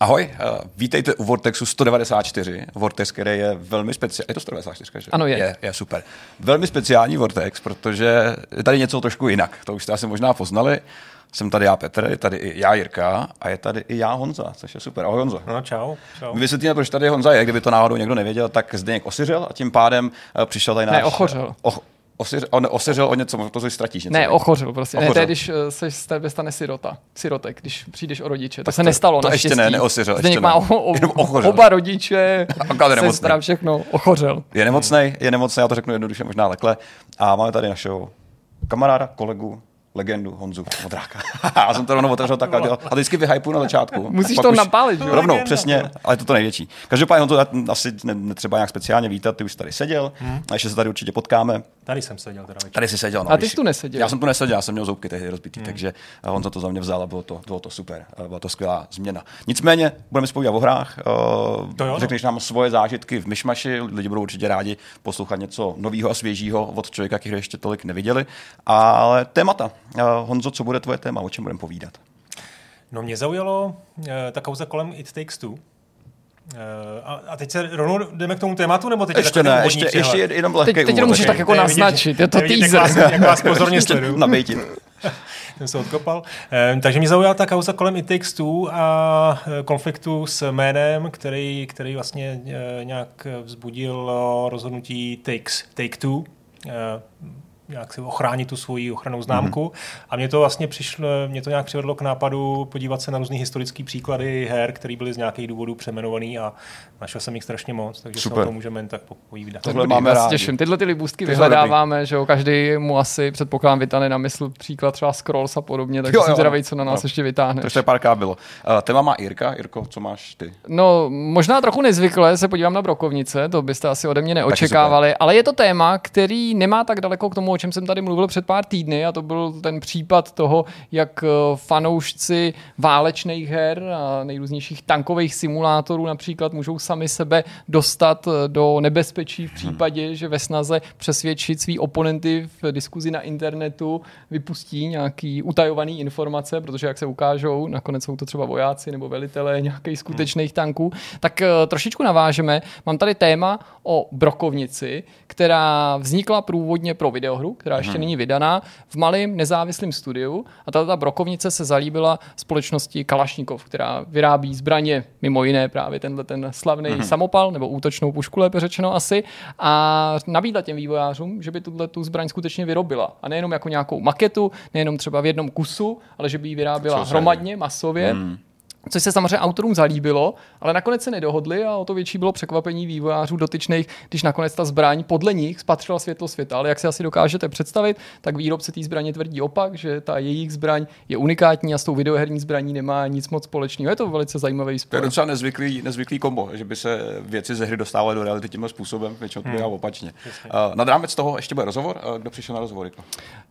Ahoj, uh, vítejte u Vortexu 194. Vortex, který je velmi speciální. Je to 194, že? Ano, je. je. Je super. Velmi speciální Vortex, protože je tady něco trošku jinak. To už jste asi možná poznali. Jsem tady já Petr, je tady i já Jirka a je tady i já Honza, což je super. Ahoj Honzo. No čau. čau. My vysvětlíme, proč tady Honza je. Kdyby to náhodou někdo nevěděl, tak Zdeněk osiřel a tím pádem uh, přišel tady náš... Ne, ochořel. Och, Osiř, on osiřel o něco, to si ztratíš něco. Ne, ochořil prostě. Ochořil. Ne, to je, když eh, se z tebe stane sirota, sirotek, když přijdeš o rodiče. To, to se nestalo To ještě ne, neosiřel. Zdeněk má o, o, oba rodiče, sestra, všechno, ochořel. Je nemocný, je nemocný, já to řeknu jednoduše, možná lekle. A máme tady našeho kamaráda, kolegu, legendu Honzu Modráka. já jsem to rovnou otevřel tak a dělal. A vždycky vyhypu na začátku. Musíš to napálit, že? Rovnou, přesně, ale to to největší. Každopádně Honzu asi netřeba nějak speciálně vítat, ty už tady seděl, hmm. a ještě se tady určitě potkáme. Tady jsem seděl. Teda tady jsi seděl. No, a ty jsi tu neseděl. Já jsem tu neseděl, já jsem měl zoubky tehdy rozbitý, hmm. takže Honza to za mě vzal a bylo to, bylo to super. Byla to skvělá změna. Nicméně, budeme spolu o hrách. To jo, no. Řekneš nám svoje zážitky v myšmaši, lidi budou určitě rádi poslouchat něco nového a svěžího od člověka, který ještě tolik neviděli. Ale témata. Honzo, co bude tvoje téma, o čem budeme povídat? No mě zaujalo uh, ta kauza kolem It Takes Two. Uh, a, a teď se rovnou jdeme k tomu tématu, nebo teď ještě ne, ještě, ještě jenom lehký Teď, teď to můžeš tak jako ne, naznačit, je to teaser. Jak vás, jak vás pozorně sleduju. Nabejtit. Jsem se odkopal. Um, takže mě zaujala ta kauza kolem Takes Two a konfliktu s jménem, který, který vlastně uh, nějak vzbudil rozhodnutí Takes, Take Two. Uh, nějak si ochránit tu svoji ochranou známku. Mm-hmm. A mě to vlastně přišlo, mě to nějak přivedlo k nápadu podívat se na různé historické příklady her, které byly z nějakých důvodů přemenovaný a našel jsem jich strašně moc, takže Super. se o tom můžeme jen tak povídat. Tohle máme rádi. Těším. Tyhle ty libůstky vyhledáváme, že jo, každý mu asi předpokládám vytane na mysl příklad třeba Scrolls a podobně, takže jo, jsem zvědavý, co na nás no. ještě vytáhne. To je párká bylo. Uh, téma má Irka. Irko, co máš ty? No, možná trochu nezvykle se podívám na brokovnice, to byste asi ode mě neočekávali, ale je to téma, který nemá tak daleko k tomu, o čem jsem tady mluvil před pár týdny a to byl ten případ toho, jak eh, fanoušci válečných her a nejrůznějších tankových simulátorů například můžou sami sebe dostat eh, do nebezpečí v případě, že ve snaze přesvědčit svý oponenty v diskuzi na internetu vypustí nějaký utajovaný informace, protože jak se ukážou, nakonec jsou to třeba vojáci nebo velitelé nějakých skutečných tanků, tak eh, trošičku navážeme. Mám tady téma o brokovnici, která vznikla průvodně pro videohru, která ještě hmm. není vydaná, v malém nezávislém studiu. A tato brokovnice se zalíbila společnosti Kalašnikov, která vyrábí zbraně, mimo jiné právě tenhle ten slavný hmm. samopal, nebo útočnou pušku, lépe řečeno asi, a nabídla těm vývojářům, že by tuhle tu zbraň skutečně vyrobila. A nejenom jako nějakou maketu, nejenom třeba v jednom kusu, ale že by ji vyráběla hromadně, masově. Hmm což se samozřejmě autorům zalíbilo, ale nakonec se nedohodli a o to větší bylo překvapení vývojářů dotyčných, když nakonec ta zbraň podle nich spatřila světlo světa. Ale jak si asi dokážete představit, tak výrobce té zbraně tvrdí opak, že ta jejich zbraň je unikátní a s tou videoherní zbraní nemá nic moc společného. Je to velice zajímavý spor. To je docela nezvyklý, nezvyklý kombo, že by se věci ze hry dostávaly do reality tímhle způsobem, většinou to hmm. opačně. Uh, nad rámec toho ještě bude rozhovor. Uh, kdo přišel na rozhovor?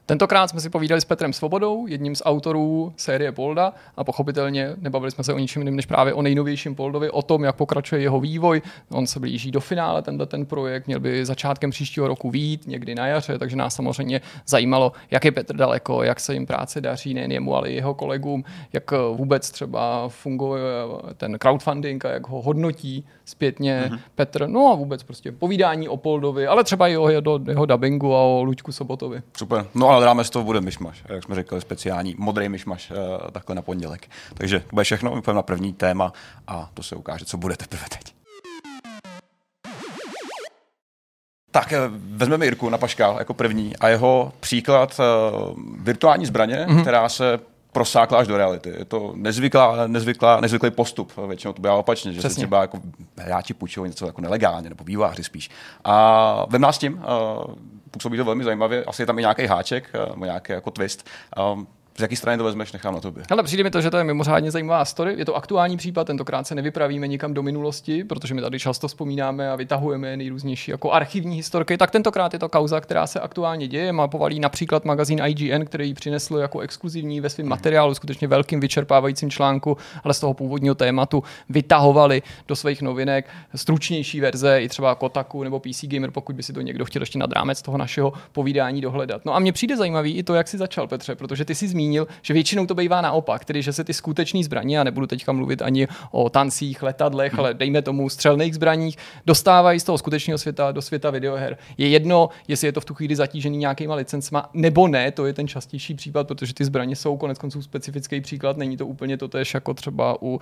Tentokrát jsme si povídali s Petrem Svobodou, jedním z autorů série Polda a pochopitelně nebavili jsme se o ničem jiném než právě o nejnovějším Poldovi, o tom, jak pokračuje jeho vývoj. On se blíží do finále, tenhle ten projekt měl by začátkem příštího roku vít, někdy na jaře, takže nás samozřejmě zajímalo, jak je Petr daleko, jak se jim práce daří, nejen jemu, ale i jeho kolegům, jak vůbec třeba funguje ten crowdfunding a jak ho hodnotí zpětně mm-hmm. Petr. No a vůbec prostě povídání o Poldovi, ale třeba i o jeho, jeho dubbingu a o Luďku Sobotovi. Super. No ale dáme z toho bude myšmaš, jak jsme řekli, speciální modrý myšmaš uh, takhle na pondělek. Takže to bude všechno, my na první téma a to se ukáže, co bude teprve teď. Tak eh, vezmeme Jirku na Paškál jako první a jeho příklad uh, virtuální zbraně, mm-hmm. která se prosákla až do reality. Je to nezvyklá, nezvyklá, nezvyklý postup. Většinou to bylo opačně, že Přesně. se třeba jako hráči půjčují něco jako nelegálně, nebo výváři spíš. A vem nás tím, uh, působí to velmi zajímavě, asi je tam i nějaký háček, uh, nějaký jako twist. Um, z jaký strany to vezmeš, nechám na tobě. Ale přijde mi to, že to je mimořádně zajímavá story. Je to aktuální případ, tentokrát se nevypravíme nikam do minulosti, protože my tady často vzpomínáme a vytahujeme nejrůznější jako archivní historky. Tak tentokrát je to kauza, která se aktuálně děje. Mapovalý například magazín IGN, který ji přinesl jako exkluzivní ve svém hmm. materiálu, skutečně velkým vyčerpávajícím článku, ale z toho původního tématu vytahovali do svých novinek stručnější verze, i třeba Kotaku nebo PC Gamer, pokud by si to někdo chtěl ještě nad rámec toho našeho povídání dohledat. No a mně přijde zajímavý i to, jak si začal, Petře, protože ty si zmínil, zmínil, že většinou to bývá naopak, tedy že se ty skutečné zbraně, a nebudu teďka mluvit ani o tancích, letadlech, hmm. ale dejme tomu střelných zbraních, dostávají z toho skutečného světa do světa videoher. Je jedno, jestli je to v tu chvíli zatížený nějakýma licencema, nebo ne, to je ten častější případ, protože ty zbraně jsou konec konců specifický příklad, není to úplně to tež jako třeba u uh,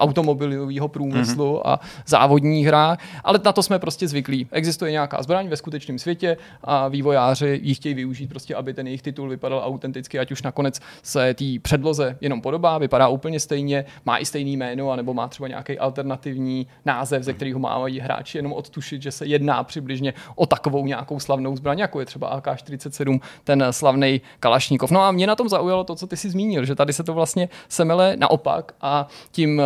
automobilového průmyslu hmm. a závodních hrách, ale na to jsme prostě zvyklí. Existuje nějaká zbraň ve skutečném světě a vývojáři ji chtějí využít prostě, aby ten jejich titul vypadal autenticky, ať už nakonec se té předloze jenom podobá, vypadá úplně stejně, má i stejný jméno, anebo má třeba nějaký alternativní název, ze kterého mají hráči jenom odtušit, že se jedná přibližně o takovou nějakou slavnou zbraň, jako je třeba AK-47, ten slavný Kalašníkov. No a mě na tom zaujalo to, co ty si zmínil, že tady se to vlastně semele naopak a tím eh,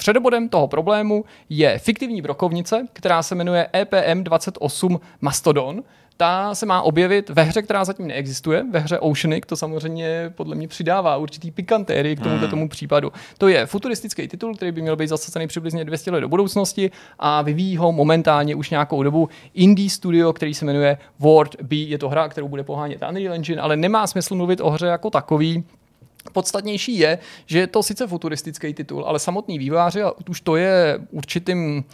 Středobodem toho problému je fiktivní brokovnice, která se jmenuje EPM 28 Mastodon, ta se má objevit ve hře, která zatím neexistuje, ve hře Oceanic, to samozřejmě podle mě přidává určitý pikantéry k tomuto hmm. tomu případu. To je futuristický titul, který by měl být zasazený přibližně 200 let do budoucnosti a vyvíjí ho momentálně už nějakou dobu indie studio, který se jmenuje World B. Je to hra, kterou bude pohánět Unreal Engine, ale nemá smysl mluvit o hře jako takový, Podstatnější je, že je to sice futuristický titul, ale samotný výváři, a už to je určitým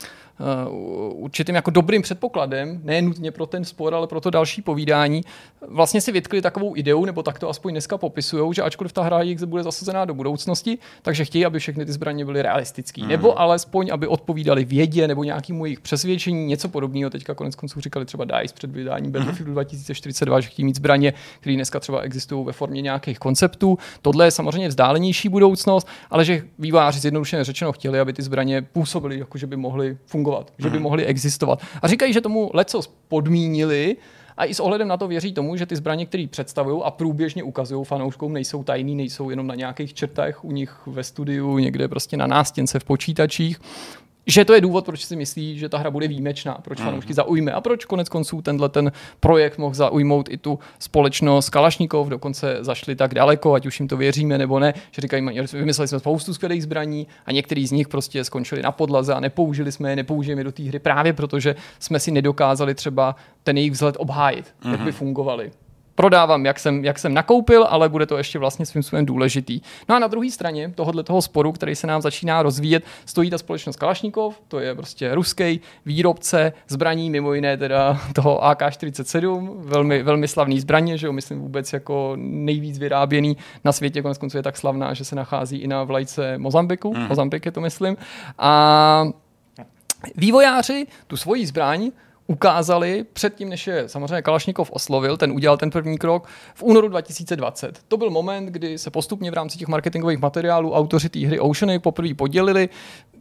určitým jako dobrým předpokladem, ne nutně pro ten spor, ale pro to další povídání, vlastně si vytkli takovou ideu, nebo tak to aspoň dneska popisují, že ačkoliv ta hra jich bude zasazená do budoucnosti, takže chtějí, aby všechny ty zbraně byly realistické. Mm. Nebo alespoň, aby odpovídali vědě nebo nějakému jejich přesvědčení, něco podobného. Teďka konec konců říkali třeba DICE před vydáním Battlefield 2042, že chtějí mít zbraně, které dneska třeba existují ve formě nějakých konceptů. Tohle je samozřejmě vzdálenější budoucnost, ale že výváři zjednodušeně řečeno chtěli, aby ty zbraně působily, jako že by mohly fungovat fungovat, že by mhm. mohly existovat. A říkají, že tomu leco podmínili, a i s ohledem na to věří tomu, že ty zbraně, které představují a průběžně ukazují fanouškům, nejsou tajný, nejsou jenom na nějakých čertách u nich ve studiu, někde prostě na nástěnce v počítačích, že to je důvod, proč si myslí, že ta hra bude výjimečná, proč fanoušky mm. zaujme a proč konec konců tenhle ten projekt mohl zaujmout i tu společnost Kalašníkov, dokonce zašli tak daleko, ať už jim to věříme nebo ne, že říkají, vymysleli jsme spoustu skvělých zbraní a některý z nich prostě skončili na podlaze a nepoužili jsme je, nepoužijeme je do té hry právě protože jsme si nedokázali třeba ten jejich vzhled obhájit, mm-hmm. jak by mhm. fungovali prodávám, jak jsem, jak jsem nakoupil, ale bude to ještě vlastně svým způsobem důležitý. No a na druhé straně tohohle toho sporu, který se nám začíná rozvíjet, stojí ta společnost Kalašnikov, to je prostě ruský výrobce zbraní, mimo jiné teda toho AK-47, velmi, velmi slavný zbraně, že jo, myslím vůbec jako nejvíc vyráběný na světě, konec konců je tak slavná, že se nachází i na vlajce Mozambiku, mm. Mozambik je to myslím. A Vývojáři tu svoji zbraň ukázali předtím, než je samozřejmě Kalašnikov oslovil, ten udělal ten první krok v únoru 2020. To byl moment, kdy se postupně v rámci těch marketingových materiálů autoři té hry Oceany poprvé podělili.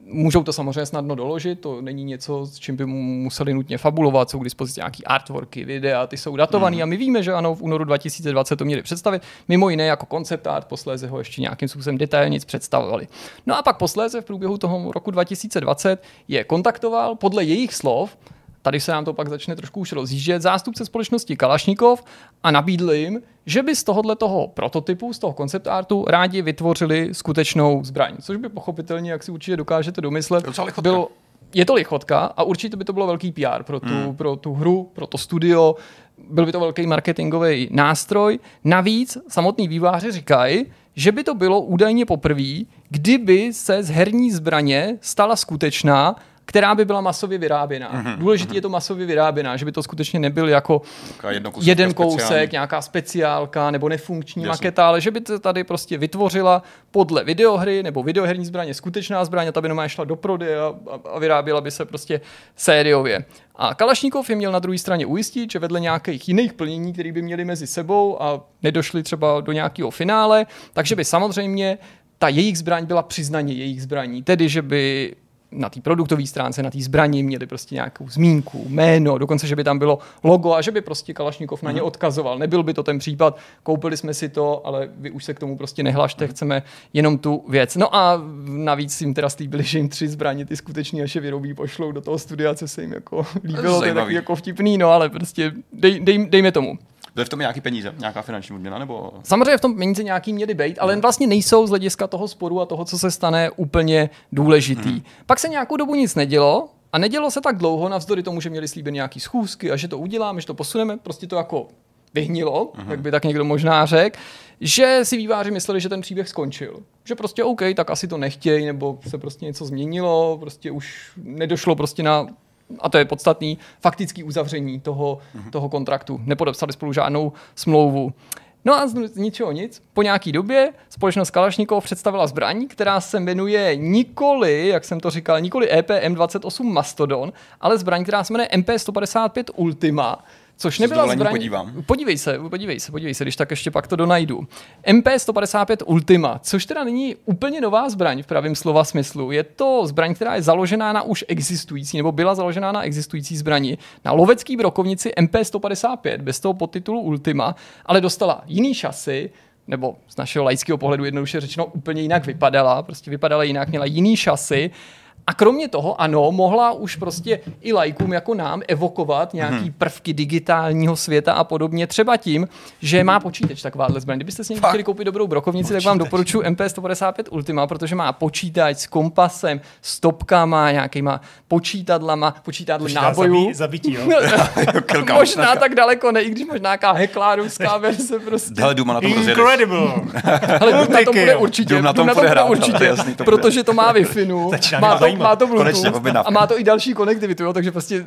Můžou to samozřejmě snadno doložit, to není něco, s čím by museli nutně fabulovat, jsou k dispozici nějaký artworky, videa, ty jsou datované mm. a my víme, že ano, v únoru 2020 to měli představit, mimo jiné jako koncept art, posléze ho ještě nějakým způsobem detailně představovali. No a pak posléze v průběhu toho roku 2020 je kontaktoval podle jejich slov tady se nám to pak začne trošku už rozjíždět, zástupce společnosti Kalašnikov a nabídl jim, že by z tohohle toho prototypu, z toho koncept artu rádi vytvořili skutečnou zbraň. Což by pochopitelně, jak si určitě dokážete domyslet, bylo, je to lichotka a určitě by to bylo velký PR pro tu, hmm. pro tu hru, pro to studio, byl by to velký marketingový nástroj. Navíc samotní výváři říkají, že by to bylo údajně poprvé, kdyby se z herní zbraně stala skutečná která by byla masově vyráběná. Mm-hmm. Důležitý mm-hmm. je to masově vyráběná, že by to skutečně nebyl jako jeden kousek, speciální. nějaká speciálka nebo nefunkční Jasně. maketa, ale že by to tady prostě vytvořila podle videohry nebo videoherní zbraně skutečná zbraně, ta by normálně šla do prodeje a, a vyráběla by se prostě sériově. A Kalašníkov je měl na druhé straně ujistit, že vedle nějakých jiných plnění, které by měli mezi sebou a nedošli třeba do nějakého finále, takže by samozřejmě ta jejich zbraň byla přiznaně jejich zbraní. Tedy, že by na té produktové stránce, na té zbraní měli prostě nějakou zmínku, jméno, dokonce, že by tam bylo logo a že by prostě Kalašnikov na ně mhm. odkazoval. Nebyl by to ten případ, koupili jsme si to, ale vy už se k tomu prostě nehlašte, mhm. chceme jenom tu věc. No a navíc jim teda slíbili, že jim tři zbraně ty skutečně až je vyrobí, pošlou do toho studia, co se jim jako líbilo, to je takový jako vtipný, no ale prostě dej, dej, dejme tomu. Byly v tom nějaký peníze, nějaká finanční odměna? Nebo... Samozřejmě v tom peníze nějaký měly být, ale hmm. vlastně nejsou z hlediska toho sporu a toho, co se stane, úplně důležitý. Hmm. Pak se nějakou dobu nic nedělo, a nedělo se tak dlouho, navzdory tomu, že měli slíbené nějaký schůzky a že to uděláme, že to posuneme, prostě to jako vyhnilo, uh-huh. jak by tak někdo možná řekl, že si výváři mysleli, že ten příběh skončil. Že prostě OK, tak asi to nechtějí, nebo se prostě něco změnilo, prostě už nedošlo prostě na a to je podstatný, faktický uzavření toho, uh-huh. toho kontraktu. Nepodepsali spolu žádnou smlouvu. No a z ničeho nic, po nějaký době společnost Kalašnikov představila zbraň, která se jmenuje nikoli, jak jsem to říkal, nikoli EPM28 Mastodon, ale zbraň, která se jmenuje MP155 Ultima, Což nebyla zbraň... podívám. Podívej se, podívej se, podívej se, když tak ještě pak to donajdu. MP155 Ultima, což teda není úplně nová zbraň v pravém slova smyslu. Je to zbraň, která je založená na už existující, nebo byla založená na existující zbrani, na lovecký brokovnici MP155, bez toho podtitulu Ultima, ale dostala jiný šasy, nebo z našeho laického pohledu jednoduše řečeno úplně jinak vypadala, prostě vypadala jinak, měla jiný šasy a kromě toho, ano, mohla už prostě i lajkům jako nám evokovat nějaký hmm. prvky digitálního světa a podobně, třeba tím, že má počítač takováhle zbraň. Kdybyste si někdy chtěli koupit dobrou brokovnici, počítač. tak vám doporučuji MP155 Ultima, protože má počítač s kompasem, stopkama, nějakýma počítadlama, počítadly nábojů. Zabití, jo. možná tak daleko ne, i když možná nějaká heklárovská verze prostě. Hele, Duma na tom Incredible. Hele, Dům na tom bude určitě. Dům na tom bude určitě, protože to má Wi-Fi, má to má to Bluetooth Konečně, a má to i další konektivitu, jo, takže prostě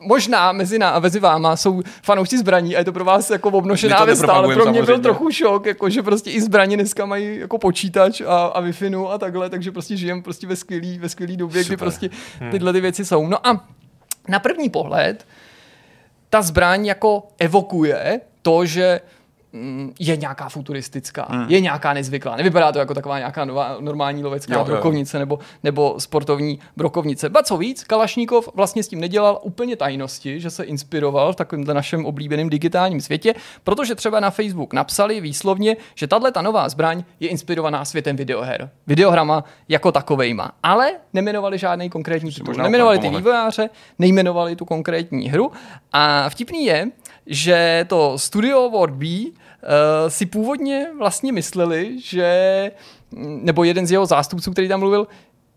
možná mezi, ná, mezi váma jsou fanoušci zbraní a je to pro vás jako obnošená věc, ale pro mě byl trochu šok, jako, že prostě i zbraně dneska mají jako počítač a, a Wi-Fi a takhle, takže prostě žijem prostě ve skvělý, ve skvělý době, Super. kdy prostě hmm. tyhle ty věci jsou. No a na první pohled ta zbraň jako evokuje to, že je nějaká futuristická, hmm. je nějaká nezvyklá. Nevypadá to jako taková nějaká nová, normální lovecká jo, brokovnice jo. Nebo, nebo sportovní brokovnice. Ba co víc, Kalašníkov vlastně s tím nedělal úplně tajnosti, že se inspiroval v takovémhle našem oblíbeném digitálním světě, protože třeba na Facebook napsali výslovně, že tahle ta nová zbraň je inspirovaná světem videoher. Videohrama jako takovejma. Ale nemenovali žádný konkrétní titul. Nemenovali ty vývojáře, nejmenovali tu konkrétní hru. A vtipný je, že to studio Word B si původně vlastně mysleli, že, nebo jeden z jeho zástupců, který tam mluvil,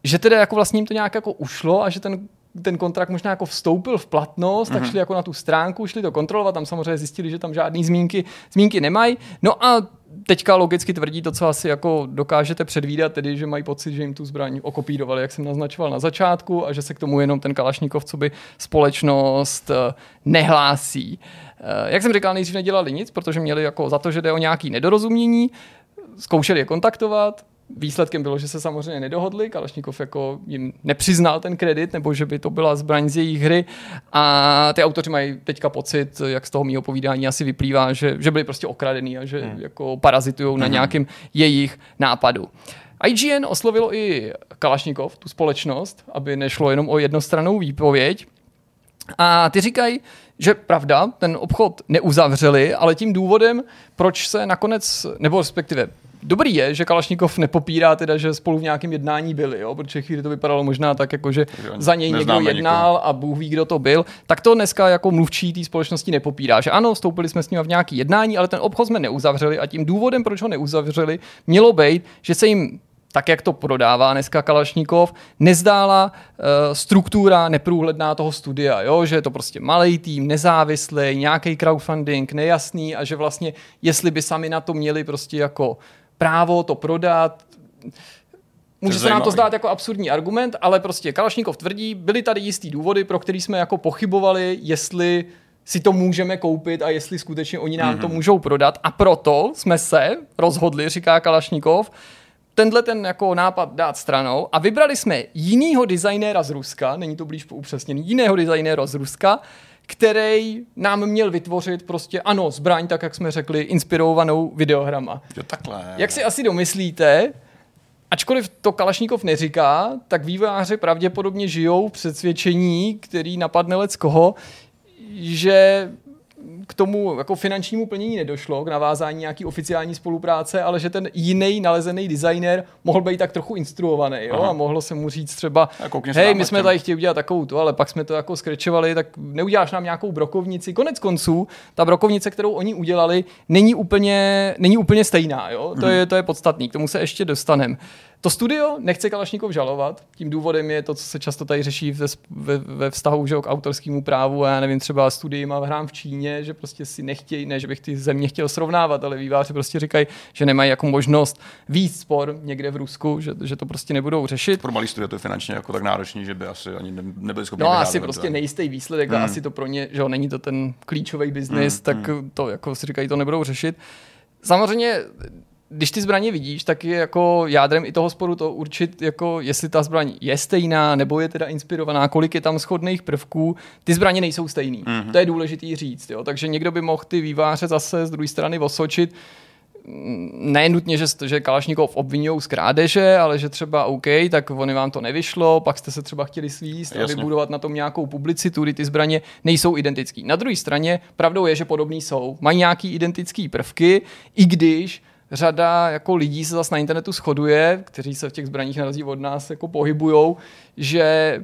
že teda jako vlastně jim to nějak jako ušlo a že ten ten kontrakt možná jako vstoupil v platnost, mm-hmm. tak mhm. šli jako na tu stránku, šli to kontrolovat, tam samozřejmě zjistili, že tam žádný zmínky, zmínky nemají. No a teďka logicky tvrdí to, co asi jako dokážete předvídat, tedy, že mají pocit, že jim tu zbraň okopírovali, jak jsem naznačoval na začátku, a že se k tomu jenom ten Kalašnikov, co by společnost eh, nehlásí. Eh, jak jsem říkal, nejdřív nedělali nic, protože měli jako za to, že jde o nějaký nedorozumění, zkoušeli je kontaktovat, Výsledkem bylo, že se samozřejmě nedohodli, Kalašnikov jako jim nepřiznal ten kredit, nebo že by to byla zbraň z jejich hry a ty autoři mají teďka pocit, jak z toho mého povídání asi vyplývá, že, že byli prostě okradený a že hmm. jako parazitují hmm. na nějakém jejich nápadu. IGN oslovilo i Kalašnikov, tu společnost, aby nešlo jenom o jednostrannou výpověď. A ty říkají, že pravda, ten obchod neuzavřeli, ale tím důvodem, proč se nakonec, nebo respektive Dobrý je, že Kalašnikov nepopírá teda, že spolu v nějakém jednání byli, jo? protože chvíli to vypadalo možná tak, jako že za něj někdo jednal nikoho. a Bůh ví, kdo to byl. Tak to dneska jako mluvčí té společnosti nepopírá, že ano, vstoupili jsme s ním v nějaký jednání, ale ten obchod jsme neuzavřeli a tím důvodem, proč ho neuzavřeli, mělo být, že se jim tak jak to prodává dneska Kalašníkov, nezdála uh, struktura neprůhledná toho studia, jo? že je to prostě malý tým, nezávislý, nějaký crowdfunding, nejasný a že vlastně, jestli by sami na to měli prostě jako právo to prodat, Může se nám to zdát jako absurdní argument, ale prostě Kalašníkov tvrdí, byly tady jistý důvody, pro který jsme jako pochybovali, jestli si to můžeme koupit a jestli skutečně oni nám mm-hmm. to mhm. můžou prodat. A proto jsme se rozhodli, říká Kalašníkov, tenhle ten jako nápad dát stranou a vybrali jsme jinýho designéra z Ruska, není to blíž upřesněný, jiného designéra z Ruska, který nám měl vytvořit prostě, ano, zbraň, tak jak jsme řekli, inspirovanou videohrama. Jo, takhle. Jak si asi domyslíte, ačkoliv to Kalašníkov neříká, tak vývojáři pravděpodobně žijou v přesvědčení, který napadne lec koho, že k tomu jako finančnímu plnění nedošlo, k navázání nějaký oficiální spolupráce, ale že ten jiný nalezený designer mohl být tak trochu instruovaný, jo? a mohlo se mu říct třeba, hej, my jsme tady chtěli udělat takovou tu, ale pak jsme to jako skrečovali, tak neuděláš nám nějakou brokovnici. Konec konců, ta brokovnice, kterou oni udělali, není úplně, není úplně stejná, jo? To, mhm. je, to je podstatný, k tomu se ještě dostaneme. To studio nechce Kalašnikov žalovat, tím důvodem je to, co se často tady řeší ve, ve, ve vztahu že, k autorskému právu a já nevím, třeba studii a hrám v Číně, že prostě si nechtějí, ne, že bych ty země chtěl srovnávat, ale výváři prostě říkají, že nemají jako možnost víc spor někde v Rusku, že, že to prostě nebudou řešit. Pro malý studio to je finančně jako tak náročný, že by asi ani nebyli schopni. No asi prostě nejistý výsledek hmm. a asi to pro ně, že jo, není to ten klíčový biznis, hmm. tak hmm. to jako si říkají, to nebudou řešit. Samozřejmě když ty zbraně vidíš, tak je jako jádrem i toho sporu to určit, jako jestli ta zbraň je stejná, nebo je teda inspirovaná, kolik je tam schodných prvků. Ty zbraně nejsou stejný. Mm-hmm. To je důležitý říct. Jo? Takže někdo by mohl ty výváře zase z druhé strany osočit, ne nutně, že, že Kalašnikov obvinují z krádeže, ale že třeba OK, tak oni vám to nevyšlo, pak jste se třeba chtěli svíst Jasně. a vybudovat na tom nějakou publicitu, kdy ty zbraně nejsou identický. Na druhé straně pravdou je, že podobný jsou. Mají nějaký identický prvky, i když řada jako lidí se zase na internetu shoduje, kteří se v těch zbraních na rozdíl od nás jako pohybujou, že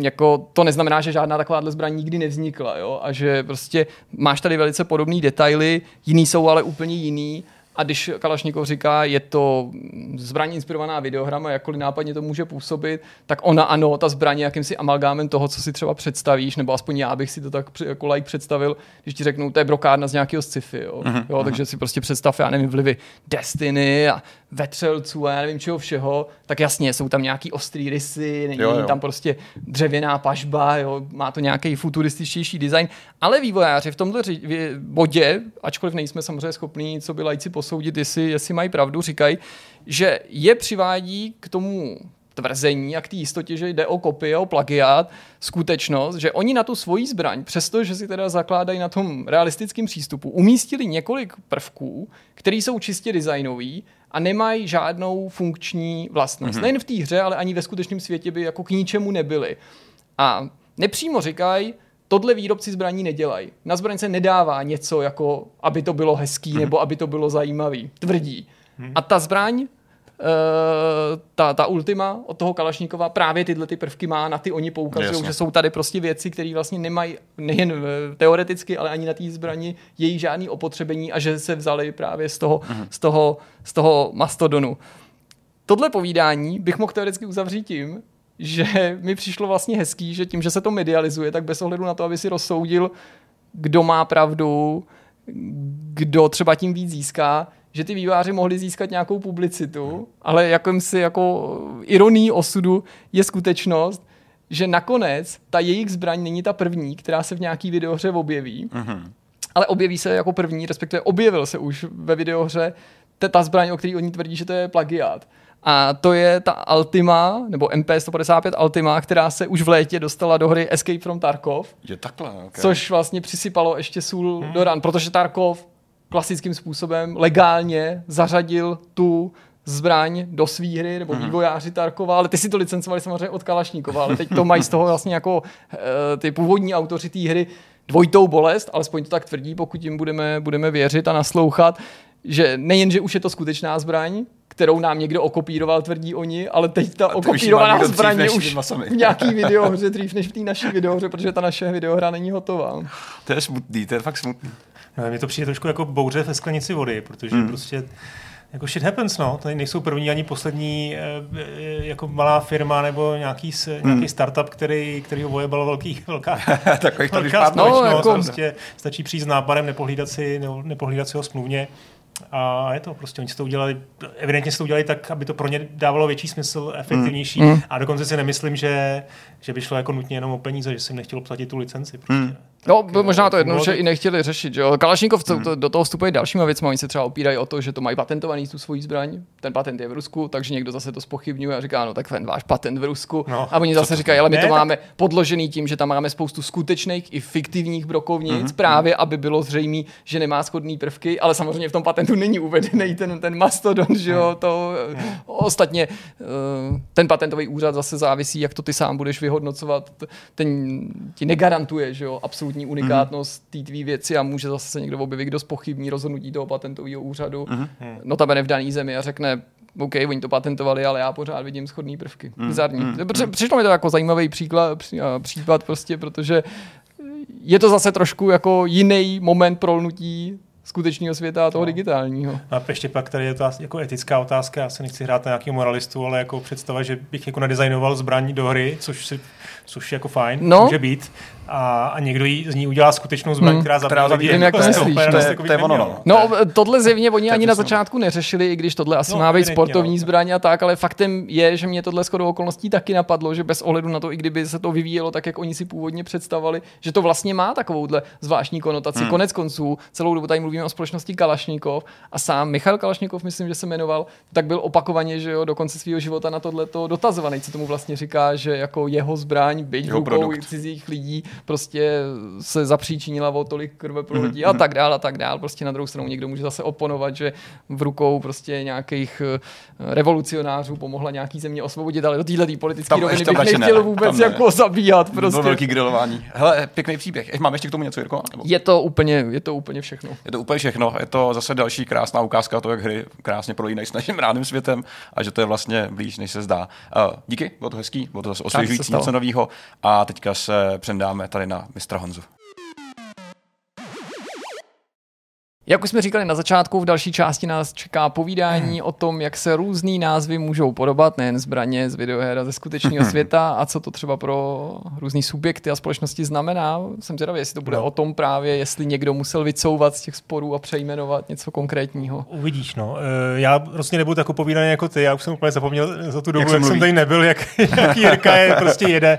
jako to neznamená, že žádná takováhle zbraň nikdy nevznikla, jo? a že prostě máš tady velice podobné detaily, jiný jsou ale úplně jiný a když Kalašnikov říká, je to zbraň inspirovaná videohrama, jakkoliv nápadně to může působit, tak ona ano, ta zbraň je jakýmsi amalgámem toho, co si třeba představíš, nebo aspoň já bych si to tak jako like představil, když ti řeknu, to je brokárna z nějakého sci-fi. Jo? Uh-huh, jo, uh-huh. Takže si prostě představ, já nevím, vlivy Destiny a vetřelců a já nevím čeho všeho, tak jasně, jsou tam nějaký ostrý rysy, není jo, jo. tam prostě dřevěná pažba, jo? má to nějaký futurističtější design, ale vývojáři v tomhle bodě, ačkoliv nejsme samozřejmě schopní, co by lajci posoudit, jestli, jestli mají pravdu, říkají, že je přivádí k tomu tvrzení a k té jistotě, že jde o kopii, o plagiát, skutečnost, že oni na tu svoji zbraň, přestože si teda zakládají na tom realistickém přístupu, umístili několik prvků, které jsou čistě designový a nemají žádnou funkční vlastnost. Mm-hmm. Nejen v té hře, ale ani ve skutečném světě by jako k ničemu nebyly. A nepřímo říkají, tohle výrobci zbraní nedělají. Na zbraň se nedává něco jako, aby to bylo hezký hmm. nebo aby to bylo zajímavý. Tvrdí. Hmm. A ta zbraň, ta, ta ultima od toho Kalašníkova právě tyhle ty prvky má, na ty oni poukazují, že jsou tady prostě věci, které vlastně nemají nejen eh, teoreticky, ale ani na té zbrani její žádný opotřebení a že se vzali právě z toho, uh-huh. z toho, z toho mastodonu. Tohle povídání bych mohl teoreticky uzavřít tím, že mi přišlo vlastně hezký, že tím, že se to medializuje, tak bez ohledu na to, aby si rozsoudil, kdo má pravdu, kdo třeba tím víc získá, že ty výváři mohli získat nějakou publicitu, ale jakýmsi jako ironí osudu je skutečnost, že nakonec ta jejich zbraň není ta první, která se v nějaký videohře objeví, uh-huh. ale objeví se jako první, respektive objevil se už ve videohře ta zbraň, o který oni tvrdí, že to je plagiát. A to je ta Altima, nebo MP155 Altima, která se už v létě dostala do hry Escape from Tarkov. Je takhle, okay. Což vlastně přisypalo ještě sůl hmm. do ran, protože Tarkov klasickým způsobem legálně zařadil tu zbraň do své hry, nebo hmm. vývojáři Tarkova, ale ty si to licencovali samozřejmě od Kalašníkova, ale teď to mají z toho vlastně jako uh, ty původní autoři té hry dvojitou bolest, alespoň to tak tvrdí, pokud jim budeme, budeme věřit a naslouchat, že nejen, že už je to skutečná zbraň, kterou nám někdo okopíroval, tvrdí oni, ale teď ta okopírovaná zbraň je už v nějaký videohře dřív než v té naší videohře, protože ta naše videohra není hotová. To je smutný, to je fakt smutný. Mně to přijde trošku jako bouře ve sklenici vody, protože hmm. prostě jako shit happens, no. Tady nejsou první ani poslední eh, jako malá firma nebo nějaký, hmm. nějaký startup, který, který ho vojebal velký, velká, Takových velká no, jako... prostě stačí přijít s nápadem, nepohlídat si, nepohlídat si ho smluvně a je to prostě, oni si to udělali, evidentně si to udělali tak, aby to pro ně dávalo větší smysl, efektivnější. Mm. mm. A dokonce si nemyslím, že, že by šlo jako nutně jenom o peníze, že si nechtěl platit tu licenci. Prostě. Mm. No, tak, možná to jedno, že i nechtěli řešit. Že jo? Kalašnikov hmm. to, do toho vstupuje dalšíma věcmi. Oni se třeba opírají o to, že to mají patentovaný tu svoji zbraň. Ten patent je v Rusku, takže někdo zase to spochybňuje a říká, no tak ten váš patent v Rusku. No, a oni zase říkají, ale my ne, to máme tak... podložený tím, že tam máme spoustu skutečných i fiktivních brokovnic, hmm. právě aby bylo zřejmé, že nemá schodné prvky, ale samozřejmě v tom patentu není uvedený ten, ten mastodon, že jo, to hmm. ostatně eh, ten patentový úřad zase závisí, jak to ty sám budeš vyhodnocovat, ten ti negarantuje, že jo, absolutně absolutní unikátnost mm-hmm. té tvý věci a může zase se někdo objevit, kdo spochybní rozhodnutí toho patentového úřadu, mm-hmm. notabene v dané zemi a řekne, OK, oni to patentovali, ale já pořád vidím schodné prvky. Mm, Bizarní. Mm, mm. Přišlo mi to jako zajímavý příklad, případ prostě, protože je to zase trošku jako jiný moment prolnutí skutečného světa a toho no. digitálního. A ještě pak tady je to jako etická otázka, já se nechci hrát na nějakého moralistu, ale jako představa, že bych jako nadizajnoval zbraní do hry, což si což je jako fajn, no. může být. A, a někdo jí, z ní udělá skutečnou zbraň, hmm. která zabije lidi. Vím, jak to myslíš. To, je, to je ono, no. no. tohle zjevně oni ani na začátku neřešili, i když tohle asi no, má být sportovní no. zbraň a tak, ale faktem je, že mě tohle skoro okolností taky napadlo, že bez ohledu na to, i kdyby se to vyvíjelo tak, jak oni si původně představovali, že to vlastně má takovouhle zvláštní konotaci. Hmm. Konec konců, celou dobu tady mluvíme o společnosti Kalašnikov a sám Michal Kalašnikov, myslím, že se jmenoval, tak byl opakovaně, že jo, do konce svého života na tohle to dotazovaný, co tomu vlastně říká, že jako jeho zbraň, byť rukou cizích lidí, prostě se zapříčinila o tolik krve pro lidi mm-hmm. a tak dál a tak dál. Prostě na druhou stranu někdo může zase oponovat, že v rukou prostě nějakých eh, revolucionářů pomohla nějaký země osvobodit, ale do této politické roviny bych nechtěl ne, vůbec ne. jako zabíhat. Prostě. Bylo velký grilování. Hele, pěkný příběh. Mám ještě k tomu něco, Jirko? Nebo? Je to úplně, je to úplně všechno. Je to úplně všechno. Je to zase další krásná ukázka toho, jak hry krásně prolínají s naším rádným světem a že to je vlastně blíž, než se zdá. Uh, díky, bylo to hezký, bylo to zase osvěžující, něco nového a teďka se přendáme tady na mistra Honzu. Jak už jsme říkali na začátku, v další části nás čeká povídání hmm. o tom, jak se různý názvy můžou podobat, nejen zbraně z videoher a ze skutečného světa a co to třeba pro různý subjekty a společnosti znamená. Jsem zvědavý, jestli to bude no. o tom právě, jestli někdo musel vycouvat z těch sporů a přejmenovat něco konkrétního. Uvidíš, no. Eh, já prostě nebudu tak povídaný jako ty, já už jsem úplně zapomněl za tu dobu, jak, jak jsem tady nebyl, jak, jak Jirka je prostě jede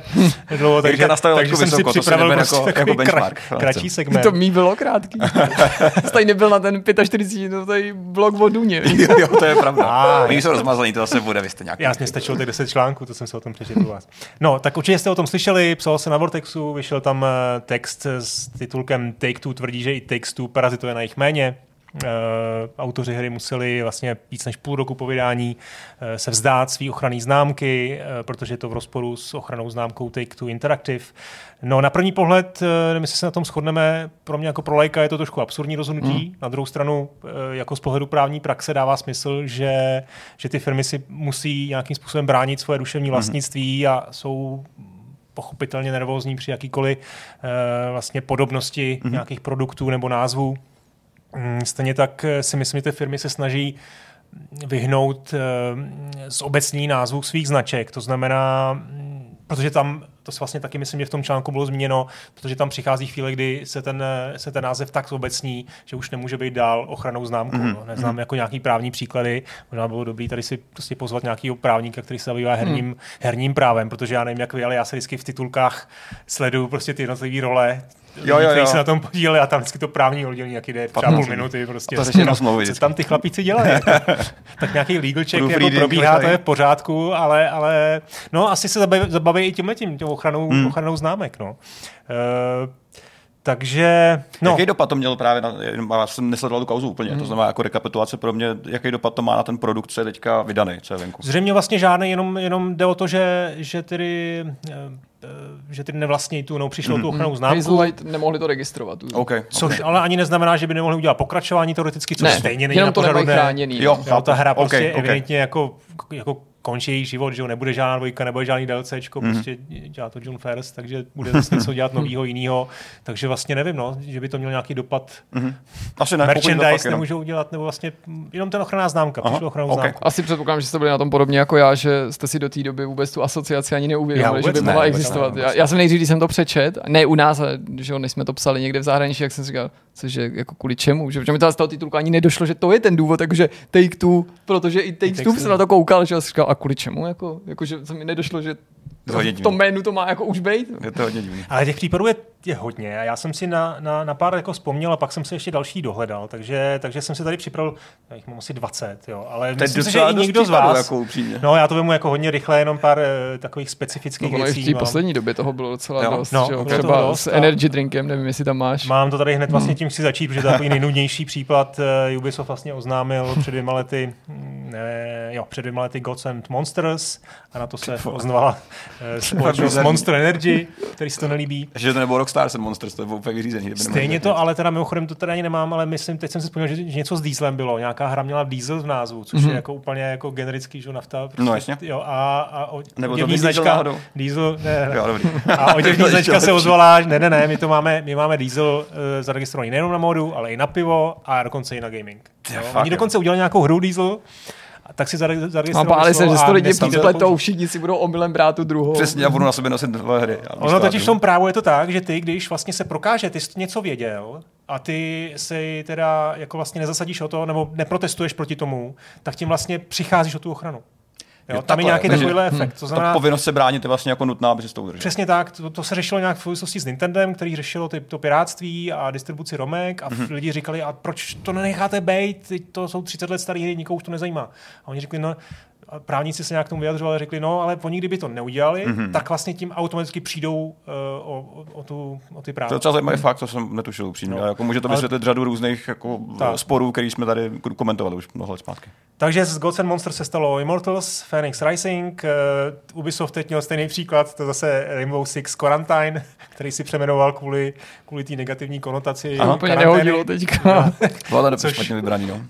dlouho, takže, takže jsem si připravil prostě jako, jako benchmark, kratší segment. To mý bylo krátký. byl na ten 45 minutový blog o Duně. jo, jo, to je pravda. Ah, Oni jsou rozmazaný, to zase bude, vy jste nějaký. Jasně, stačilo těch 10 článků, to jsem se o tom přečetl vás. No, tak určitě jste o tom slyšeli, psal se na Vortexu, vyšel tam eh, text s titulkem Take Two tvrdí, že i Takes Two parazituje na jejich méně. Uh, autoři hry museli vlastně víc než půl roku po vydání uh, se vzdát své ochranné známky, uh, protože je to v rozporu s ochranou známkou Take-Two Interactive. No na první pohled, jestli se na tom shodneme, pro mě jako pro lajka je to trošku absurdní rozhodnutí. Mm. Na druhou stranu, jako z pohledu právní praxe dává smysl, že, že ty firmy si musí nějakým způsobem bránit svoje duševní mhm. vlastnictví a jsou pochopitelně nervózní při jakýkoliv vlastně podobnosti mm. nějakých produktů nebo názvů. Mm, stejně tak eh, si myslím, že ty firmy se snaží vyhnout eh, z obecní názvu svých značek. To znamená, mm, protože tam, to se vlastně taky myslím, že v tom článku bylo zmíněno, protože tam přichází chvíle, kdy se ten, eh, se ten název tak obecní, že už nemůže být dál ochranou známkou. Mm-hmm. No. Neznám mm-hmm. jako nějaký právní příklady, možná bylo dobrý tady si prostě pozvat nějakého právníka, který se zabývá herním, mm. herním právem, protože já nevím, jak vy, ale já se vždycky v titulkách sleduju prostě ty jednotlivé role jo, jo, jo. se na tom podíleli a tam vždycky to právní oddělení, jaký jde třeba půl minuty. Prostě, to řešení smlouvy. Co tam ty chlapíci dělají? Jako, tak nějaký legal check jako probíhá, to je v pořádku, ale, ale no asi se zabaví, zabaví i tímhle tím, tím ochranou, hmm. ochranou známek. No. Uh, takže, no. Jaký dopad to mělo právě na, já jsem nesledoval tu kauzu úplně, hmm. to znamená jako rekapitulace pro mě, jaký dopad to má na ten produkt, co je teďka vydaný, co je venku? Zřejmě vlastně žádný, jenom, jenom jde o to, že, že tedy eh, že tedy nevlastní tu, no, přišlo mm. tu ochranou známku. Hazelight nemohli to registrovat. Okay, což okay. ale ani neznamená, že by nemohli udělat pokračování teoreticky, což ne, stejně není na pořadu. Jo, jo, ta hra okay, prostě okay. evidentně jako, jako končí její život, že jo, nebude žádná dvojka, nebude žádný DLCčko, mm. prostě dělá to John First, takže bude zase něco dělat nového jiného, takže vlastně nevím, no, že by to mělo nějaký dopad. Mm. Asi ne, Merchandise nemůžou udělat, nebo vlastně jenom ten ochranná známka, přišlo ochrannou okay. známku. Asi předpokládám, že jste byli na tom podobně jako já, že jste si do té doby vůbec tu asociaci ani neuvědomili, že by mohla ne, existovat. Ne, já, já, jsem nejdřív, když jsem to přečet, ne u nás, že jo, než jsme to psali někde v zahraničí, jak jsem říkal, cože jako kvůli čemu, že, že mi to z toho titulku ani nedošlo, že to je ten důvod, takže Take Two, protože i Take Two se na to koukal, že říkal, a kvůli čemu, jako jako, že se mi nedošlo, že v tom jménu to má jako už být. Je to hodně divný. Ale těch případů je, je hodně. A já jsem si na, na, na, pár jako vzpomněl a pak jsem si ještě další dohledal. Takže, takže jsem si tady připravil, já jich mám asi 20, jo. Ale to myslím si, že i někdo z vás. Jako no, já to vemu jako hodně rychle, jenom pár uh, takových specifických no, věcí. V té poslední době toho bylo docela jo. dost. No, jo. Třeba dost, s energy drinkem, nevím, jestli tam máš. Mám to tady hned vlastně hmm. tím chci začít, protože to je takový nejnudnější případ. Uh, Ubisoft vlastně oznámil před dvěma lety eh, jo, před dvěma lety Gods and Monsters a na to se ozvala eh, společnost Monster Energy, který si to nelíbí. Že to nebylo Rockstars and Monsters, to bylo úplně vyřízení. Stejně to, ale teda mimochodem to teda ani nemám, ale myslím, teď jsem si vzpomněl, že, že něco s dieselem bylo. Nějaká hra měla diesel v názvu, což mm-hmm. je jako úplně jako generický, že nafta. Prostě, no jasně. Jo, a, a o, Nebo to značka, diesel, ne, ne. Jo, dobrý. A o těch značka se ozvala, ne, ne, ne, my to máme, my máme diesel uh, zaregistrovaný nejenom na modu, ale i na pivo a dokonce i na gaming. Jo, oni dokonce udělali nějakou hru diesel, tak si zaregistrovali. A báli se, že to lidi připletou, všichni si budou omylem brát tu druhou. Přesně, a budu na sobě nosit dvě hry. Ono totiž v tom právu je to tak, že ty, když vlastně se prokáže, ty jsi něco věděl a ty si teda jako vlastně nezasadíš o to, nebo neprotestuješ proti tomu, tak tím vlastně přicházíš o tu ochranu. Jo, tam je nějaký takovýhle efekt. Hmm. To znamená, ta povinnost se bránit je vlastně jako nutná, aby se to udržel. Přesně tak. To, to, se řešilo nějak v souvislosti s Nintendem, který řešilo ty, to piráctví a distribuci romek a mm-hmm. lidi říkali, a proč to nenecháte být, to jsou 30 let staré hry, nikoho už to nezajímá. A oni řekli, no, právníci se nějak tomu vyjadřovali, řekli, no, ale oni kdyby to neudělali, mm-hmm. tak vlastně tím automaticky přijdou uh, o, o, o, tu, o ty práva. To je docela zajímavý fakt, to jsem netušil upřímně. No. Jako může to vysvětlit ale... řadu různých jako, tak. sporů, který jsme tady komentovali už mnoho let zpátky. Takže z Gods and Monsters se stalo Immortals, Phoenix Rising, uh, Ubisoft teď měl stejný příklad, to zase Rainbow Six Quarantine, který si přemenoval kvůli, kvůli té negativní konotaci. Ano, úplně nehodilo teďka. Bylo to špatně vybraný, no. Uh,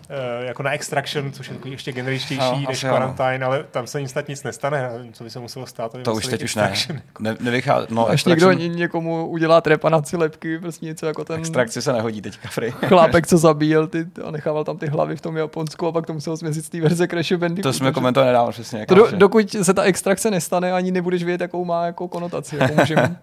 jako na Extraction, což je takový ještě generičtější než Quarantine, ale tam se nic snad nic nestane. Co by se muselo stát? To už teď už ne. ne nevychá, no, Až někdo někomu udělá trepanaci lepky, prostě něco jako ten... Extrakce se nehodí teďka, Frey. Chlápek, co zabíjel ty a nechával tam ty hlavy v tom Japonsku a pak to musel změřit z té verze Crash Bandicoot. To jsme komentovali nedávno přesně. To do, dokud se ta extrakce nestane, ani nebudeš vědět, jakou má jako konotaci. Jako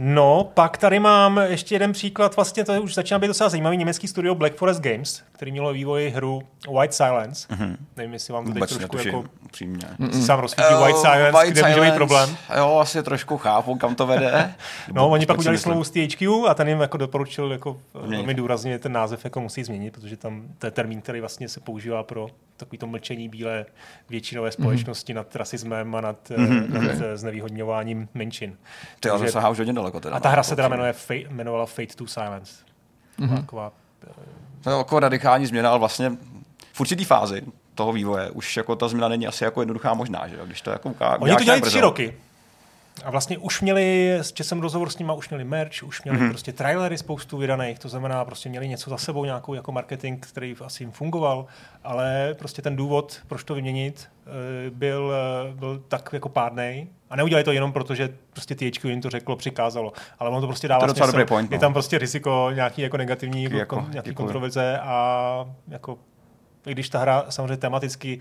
No, pak tady mám ještě jeden příklad, vlastně to už začíná být docela zajímavý, německý studio Black Forest Games, který mělo vývoj hru White Silence. Mm-hmm. Nevím, jestli vám to teď trošku netuším, jako... Upřímně. Si sám rozsvítí uh, White Silence, White kde Silence, může být problém. Jo, asi trošku chápu, kam to vede. no, oni pak udělali slovo z THQ a ten jim jako doporučil jako velmi důrazně ten název jako musí změnit, protože tam to je termín, který vlastně se používá pro takový to mlčení bílé většinové mhm. společnosti mm-hmm. nad rasismem a nad, mm-hmm. nad okay. znevýhodňováním menšin. Ty ale sahá už hodně daleko. Teda, a ta hra se teda jmenuje Fate, jmenovala Fate to Silence. Mm-hmm. Taková, to je jako radikální změna, ale vlastně v určitý fázi toho vývoje už jako ta změna není asi jako jednoduchá možná, že Když to jako ukáže. Oni to dělají tři roky. A vlastně už měli, s jsem rozhovor s nimi, už měli merch, už měli mm-hmm. prostě trailery spoustu vydaných, to znamená, prostě měli něco za sebou, nějakou jako marketing, který asi jim fungoval, ale prostě ten důvod, proč to vyměnit, eh, byl, eh, byl tak jako pádnej. A neudělali to jenom proto, že prostě THQ jim to řeklo, přikázalo. Ale ono to prostě dává to smysl. Dobrý point, no. Je tam prostě riziko nějaký jako negativní jako, jako, nějaký kontroverze a jako i když ta hra samozřejmě tematicky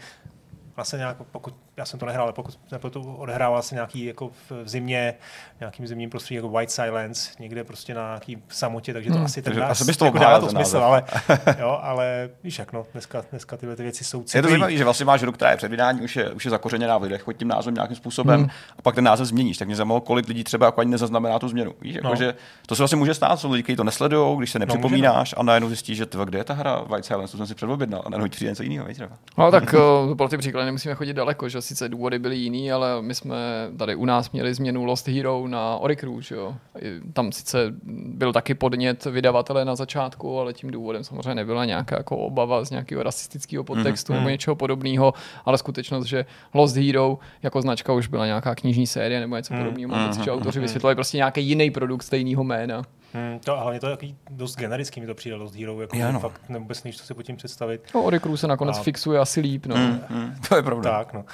vlastně nějak, pokud, já jsem to nehrál, ale pokud to odehrával se nějaký jako v zimě, nějakým zimním prostředí jako White Silence, někde prostě na nějaký samotě, takže to hmm. asi tak asi bys to jako dává to smysl, ale, jo, ale víš jak no, dneska, dneska tyhle ty věci jsou citlivý. Je to zajímavé, že vlastně máš hru, která je před vydáním, už je, už je zakořeněná v lidech, tím názvem nějakým způsobem hmm. a pak ten název změníš. Tak mě zajímalo, kolik lidí třeba jako ani nezaznamená tu změnu. Víš, jako, no. že to se vlastně může stát, jsou lidi, kteří to nesledují, když se no, nepřipomínáš no, a najednou zjistíš, že tyva, kde je ta hra White Silence, to jsem si předobjednal a najednou přijde něco jiného. No tak pro ty příklady nemusíme chodit daleko že sice důvody byly jiný, ale my jsme tady u nás měli změnu Lost Hero na Oricru, že jo. Tam sice byl taky podnět vydavatele na začátku, ale tím důvodem samozřejmě nebyla nějaká jako obava z nějakého rasistického podtextu mm-hmm. nebo něčeho podobného, ale skutečnost, že Lost Hero jako značka už byla nějaká knižní série nebo něco mm-hmm. podobného, mm-hmm. že autoři vysvětlili prostě nějaký jiný produkt stejného jména. Hmm, to, hlavně to je takový dost generický, mi to přijde dost Hero, jako fakt vůbec nevíš, co si pod tím představit. No, Oricru se nakonec a... fixuje asi líp, no. Mm, mm, to je pravda. Tak, no.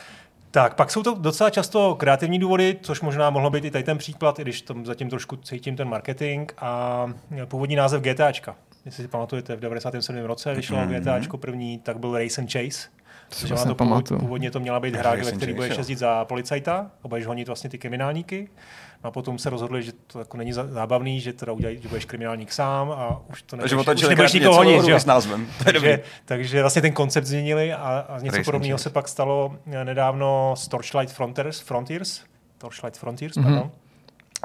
Tak, pak jsou to docela často kreativní důvody, což možná mohlo být i tady ten příklad, i když tam zatím trošku cítím ten marketing a původní název GTAčka. Jestli si pamatujete, v 97. roce vyšlo mm-hmm. GTAčko první, tak byl Race and Chase. To, to, to původ, původně to měla být hra, ve který budeš jezdit za policajta a budeš honit vlastně ty kriminálníky. No a potom se rozhodli, že to jako není zábavný, že teda udělají, že budeš kriminálník sám a už to nebudeš, už nebudeš nikoho honit. Že? S názvem. takže, takže vlastně ten koncept změnili a, a něco podobného se pak stalo nedávno s Torchlight Frontiers, Frontiers Torchlight Frontiers, mm-hmm. pardon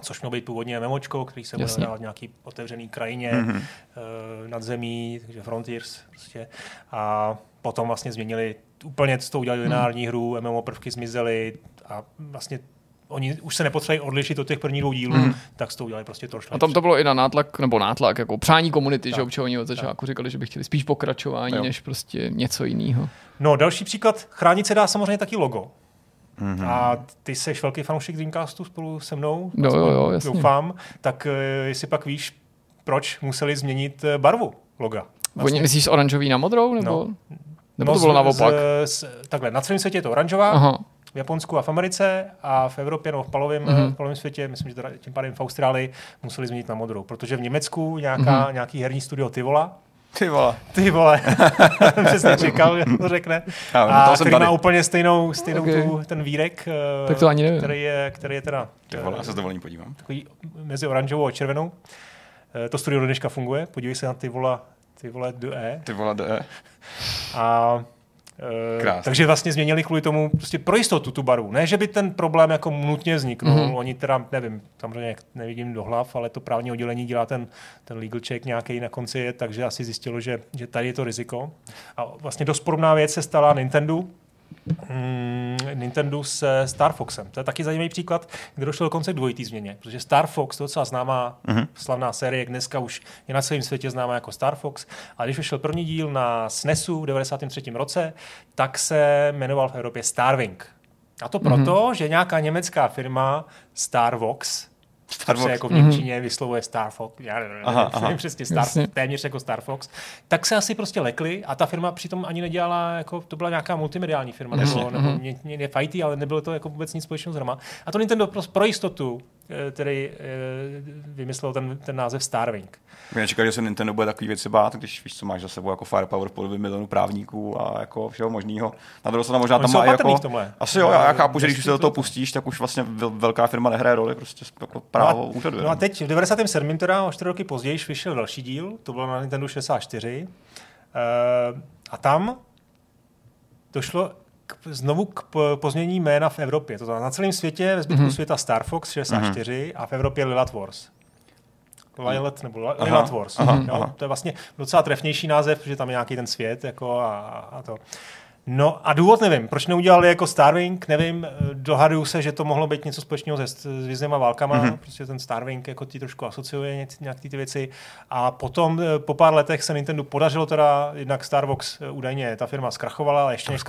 což mělo být původně MMOčko, který se bude hrát v nějaký otevřený krajině mm-hmm. uh, nad zemí, takže Frontiers prostě. A potom vlastně změnili úplně, to udělali lineární mm. hru, MMO prvky zmizely a vlastně oni už se nepotřebují odlišit od těch prvních dvou dílů, mm. tak s to udělali prostě trošku. A tam to bylo i na nátlak, nebo nátlak, jako přání komunity, tak. že občas oni od začátku říkali, že by chtěli spíš pokračování, jo. než prostě něco jiného. No, další příklad, chránit se dá samozřejmě taky logo. Mm-hmm. A ty jsi velký fanoušek Dreamcastu spolu se mnou, no, jo, jo, jasně. doufám, tak uh, jestli pak víš, proč museli změnit eh, barvu loga. Vlastně. Oni myslíš oranžový na modrou? Nebo, no, nebo no, to bylo naopak? Z, z, takhle, na celém světě je to oranžová, Aha. V Japonsku a v Americe a v Evropě nebo v polovém, mm-hmm. v světě, myslím, že teda tím pádem v Austrálii, museli změnit na modrou, protože v Německu nějaká, mm-hmm. nějaký herní studio Tivola, ty vole. Ty vole. Přesně čekal, že to řekne. A, a který má úplně stejnou, stejnou okay. tu, ten vírek, tak to ani nevím. Který, je, který je teda... Ty vole, já se s dovolením podívám. Takový mezi oranžovou a červenou. Eh, to studio do dneška funguje, podívej se na ty vola, ty vole DE. Ty vole DE. A eh, Krásný. Takže vlastně změnili kvůli tomu prostě pro jistotu tu barvu. Ne, že by ten problém jako nutně vzniknul. Mm-hmm. Oni teda, nevím, samozřejmě nevidím do hlav, ale to právní oddělení dělá ten, ten legal check nějaký na konci, takže asi zjistilo, že, že tady je to riziko. A vlastně dost podobná věc se stala Nintendo, Nintendo se Star Foxem. To je taky zajímavý příklad, kde došlo dokonce k dvojitý změně, protože Star Fox, to docela známá uh-huh. slavná série, dneska už je na celém světě známá jako Star Fox, a když vyšel první díl na SNESu v 93. roce, tak se jmenoval v Evropě Starwing. A to proto, uh-huh. že nějaká německá firma Starvox, Star Fox. se jako v Němčině mm-hmm. vyslovuje Star Fox, já nevím, aha, aha. přesně Star, téměř jako Star Fox, tak se asi prostě lekli a ta firma přitom ani nedělala, jako to byla nějaká multimediální firma, mm-hmm. nebo, nebo mm-hmm. mě, mě, fighty, ale nebylo to jako vůbec nic společného s hrama. A to Nintendo pro, pro jistotu který eh, vymyslel ten, ten název Starwing. My nečekali, že se Nintendo bude takový věci bát, když víš, co máš za sebou jako firepower v podobě milionu právníků a jako všeho možného. Na druhou stranu možná tam má jako... Asi jo, já, já chápu, že když už se do toho pustíš, tak už vlastně velká firma nehraje roli, prostě jako právo no a, úřadu. No a teď v 97. teda o 4 roky později vyšel další díl, to bylo na Nintendo 64. Uh, eh, a tam došlo k, znovu k pozmění jména v Evropě. To znamená na celém světě, ve zbytku mm-hmm. světa Star Fox 64 mm-hmm. a v Evropě Lilat Wars. Lilat nebo Lilat Wars. Aha, jo? Aha. To je vlastně docela trefnější název, protože tam je nějaký ten svět jako a, a to. No a důvod nevím, proč neudělali jako Starwing, nevím, dohaduju se, že to mohlo být něco společného se s význama válkama, mm-hmm. prostě ten Starwing jako ti trošku asociuje nějak ty věci. A potom eh, po pár letech se Nintendo podařilo teda, jednak Starbox eh, údajně ta firma zkrachovala, ale ještě než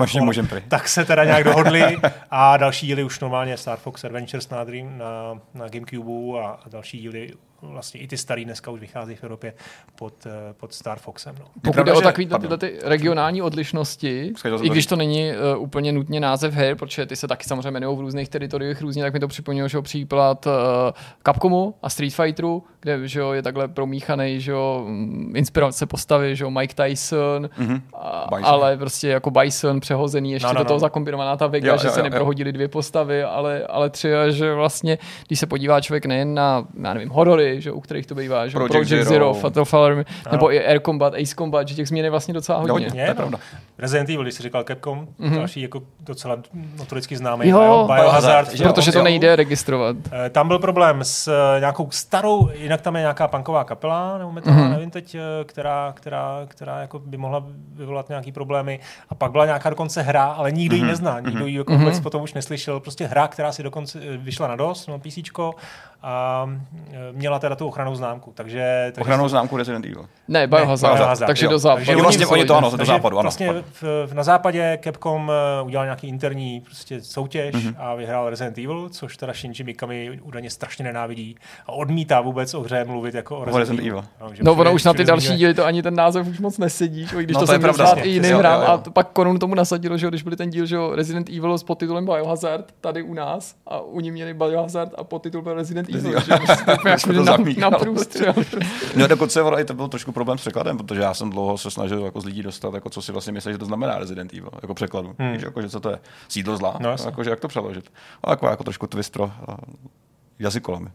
tak se teda nějak dohodli. A další díly už normálně Star Fox Adventures na, Dream, na, na Gamecube a, a další díly vlastně i ty starý dneska už vychází v Evropě pod, eh, pod Star Foxem. No. Pokud jde o takové tyhle ty regionální odlišnosti, i když to není uh, úplně nutně název her, protože ty se taky samozřejmě jmenují v různých teritoriích různě, tak mi to připomnělo, že příklad uh, Capcomu a Street Fighteru, kde že jo, je takhle promíchaný, že jo, mm, inspirace postavy, že jo, Mike Tyson, mm-hmm. a, ale prostě jako Bison přehozený, ještě no, no, do toho no. zakombinovaná ta Vega, jo, že jo, se jo, neprohodili jo. dvě postavy, ale, ale tři, že vlastně, když se podívá člověk nejen na, já nevím, horory, že, u kterých to bývá, že Project, Project Zero, Zero Fatal Fallen, nebo i Air Combat, Ace Combat, že těch změn je vlastně docela hodně. hodně je, to je pravda. Resident Evil, když jsi říkal Capcom, mm-hmm. další jako docela notoricky známý jo, Biohazard. Že protože to nejde registrovat. Eh, tam byl problém s eh, nějakou starou, jinak tam je nějaká punková kapela, nebo metal, mm-hmm. nevím teď, eh, která, která, která jako by mohla vyvolat nějaký problémy. A pak byla nějaká dokonce hra, ale nikdo mm-hmm. ji nezná, nikdo ji jako mm-hmm. vůbec potom už neslyšel. Prostě hra, která si dokonce vyšla na DOS, na PC a měla teda tu ochranou známku. Takže, takže ochranou známku Resident Evil. Ne, Biohazard. Biohazard takže jo. do západu. Takže vlastně oni to ano, do západu. Ano. Vlastně v, v, na západě Capcom eh, udělal nějaký interní prostě soutěž mm-hmm. a vyhrál Resident Evil, což teda Shinji Mikami údajně strašně nenávidí a odmítá vůbec o hře mluvit jako o Resident, Evil. No, no ono už na ty další díly to ani ten název už moc nesedí, když no, to, to se pravda, i jiným hrám a pak Konun tomu nasadilo, že když byl ten díl, že Resident Evil s podtitulem Biohazard tady u nás a u ní měli Biohazard a podtitul byl Resident Evil. Prostě to na, no dokonce i to byl trošku problém s překladem, protože já jsem dlouho se snažil jako z lidí dostat, jako co si vlastně myslí, že to znamená Resident Evil, jako překladu. Hmm. Víš, jako, že co to je? Sídlo zla? No, jako, že jak to přeložit? A jako, jako trošku twist pro uh, jazykolami.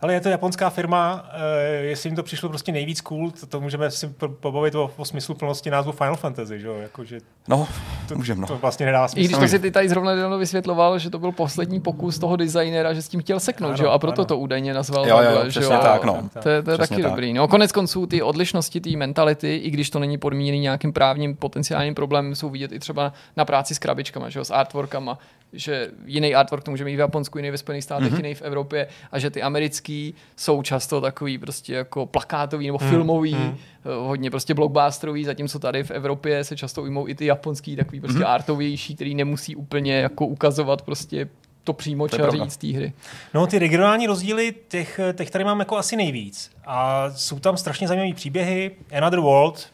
Ale je to japonská firma, uh, jestli jim to přišlo prostě nejvíc cool, to, to můžeme si pobavit o, o smyslu plnosti názvu Final Fantasy, že jo? Jako, že no, to, můžeme, no. To vlastně nedá smysl. I když to si ty tady zrovna nedávno vysvětloval, že to byl poslední pokus toho designera, že s tím chtěl seknout, ano, že jo? A proto ano. to údajně nazval jo, jo, že jo? tak, no. To, je, to je taky tak. dobrý. No, konec konců ty odlišnosti, ty mentality, i když to není podmíněný nějakým právním potenciálním problémem, jsou vidět i třeba na práci s krabičkama, že jo? S artworkama, že jiný artwork to může mít v Japonsku, jiný ve Spojených státech, mm-hmm. jiný v Evropě a že ty americký jsou často takový prostě jako plakátový nebo mm, filmový, mm. hodně prostě blockbusterový, zatímco tady v Evropě se často ujmou i ty japonský takový prostě mm-hmm. artovější, který nemusí úplně jako ukazovat prostě to přímo čaří z té hry. No, ty regionální rozdíly, těch, těch tady mám jako asi nejvíc. A jsou tam strašně zajímavé příběhy. Another World,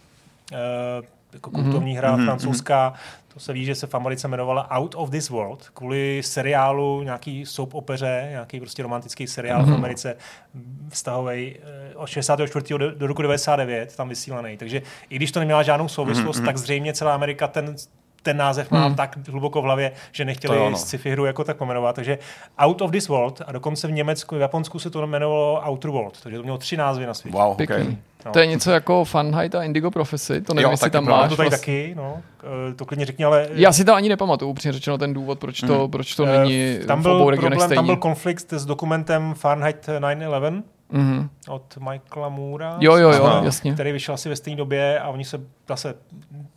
uh, jako kultovní mm-hmm. hra mm-hmm. francouzská, to se ví, že se v Americe jmenovala Out of This World, kvůli seriálu, nějaký soap opeře, nějaký prostě romantický seriál mm-hmm. v mhm. Americe, vztahový eh, od 64. Do, do roku 99, tam vysílaný. Takže i když to neměla žádnou souvislost, mm-hmm. tak zřejmě celá Amerika ten ten název mám hmm. tak hluboko v hlavě, že nechtěli sci-fi hru jako tak pomenovat. Takže Out of this World a dokonce v Německu, v Japonsku se to jmenovalo Outer World, takže to mělo tři názvy na světě. Wow, okay. No. To je něco jako Fahrenheit a Indigo Prophecy, to nevím, jo, jestli tam máš. To tady taky, no. Eh, to klidně řekni, ale... Já si to ani nepamatuju, upřímně řečeno ten důvod, proč to, hmm. proč to není tam byl v obou regionech problém, stejný. Tam byl konflikt s dokumentem Fahrenheit 9-11, mm-hmm. od Michaela Moora, jo, jo, jo, jasně. který vyšel asi ve stejné době a oni se zase,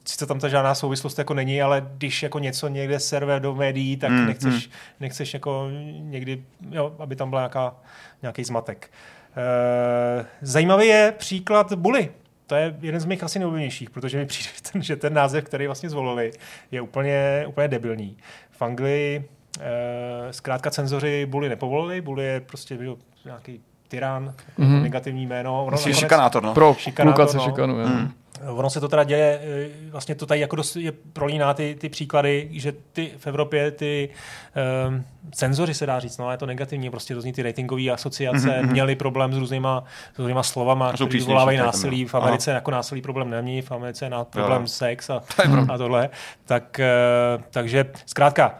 sice tam ta žádná souvislost jako není, ale když jako něco někde serve do médií, tak mm, nechceš, mm. nechceš jako někdy, jo, aby tam byla nějaká, nějaký zmatek. E, zajímavý je příklad Bully. To je jeden z mých asi nejoblíbenějších, protože mi přijde, ten, že ten název, který vlastně zvolili, je úplně, úplně debilní. V Anglii e, zkrátka cenzoři Bully nepovolili, Bully je prostě byl nějaký tyrán, mm-hmm. negativní jméno. Ono nakonec, šikánátor, no. Pro šikánátor, no. šikanuje. Mm. Ono se to teda děje, eh, vlastně to tady jako dost je prolíná ty, ty příklady, že ty v Evropě ty um, cenzoři se dá říct, no je to negativní, prostě různý ty ratingové asociace mm-hmm. měli problém s různýma, s různýma slovama, které vyvolávají násilí. V Americe Aha. jako násilí problém není, v Americe je problém jo. sex a, a tohle. Tak, uh, takže zkrátka,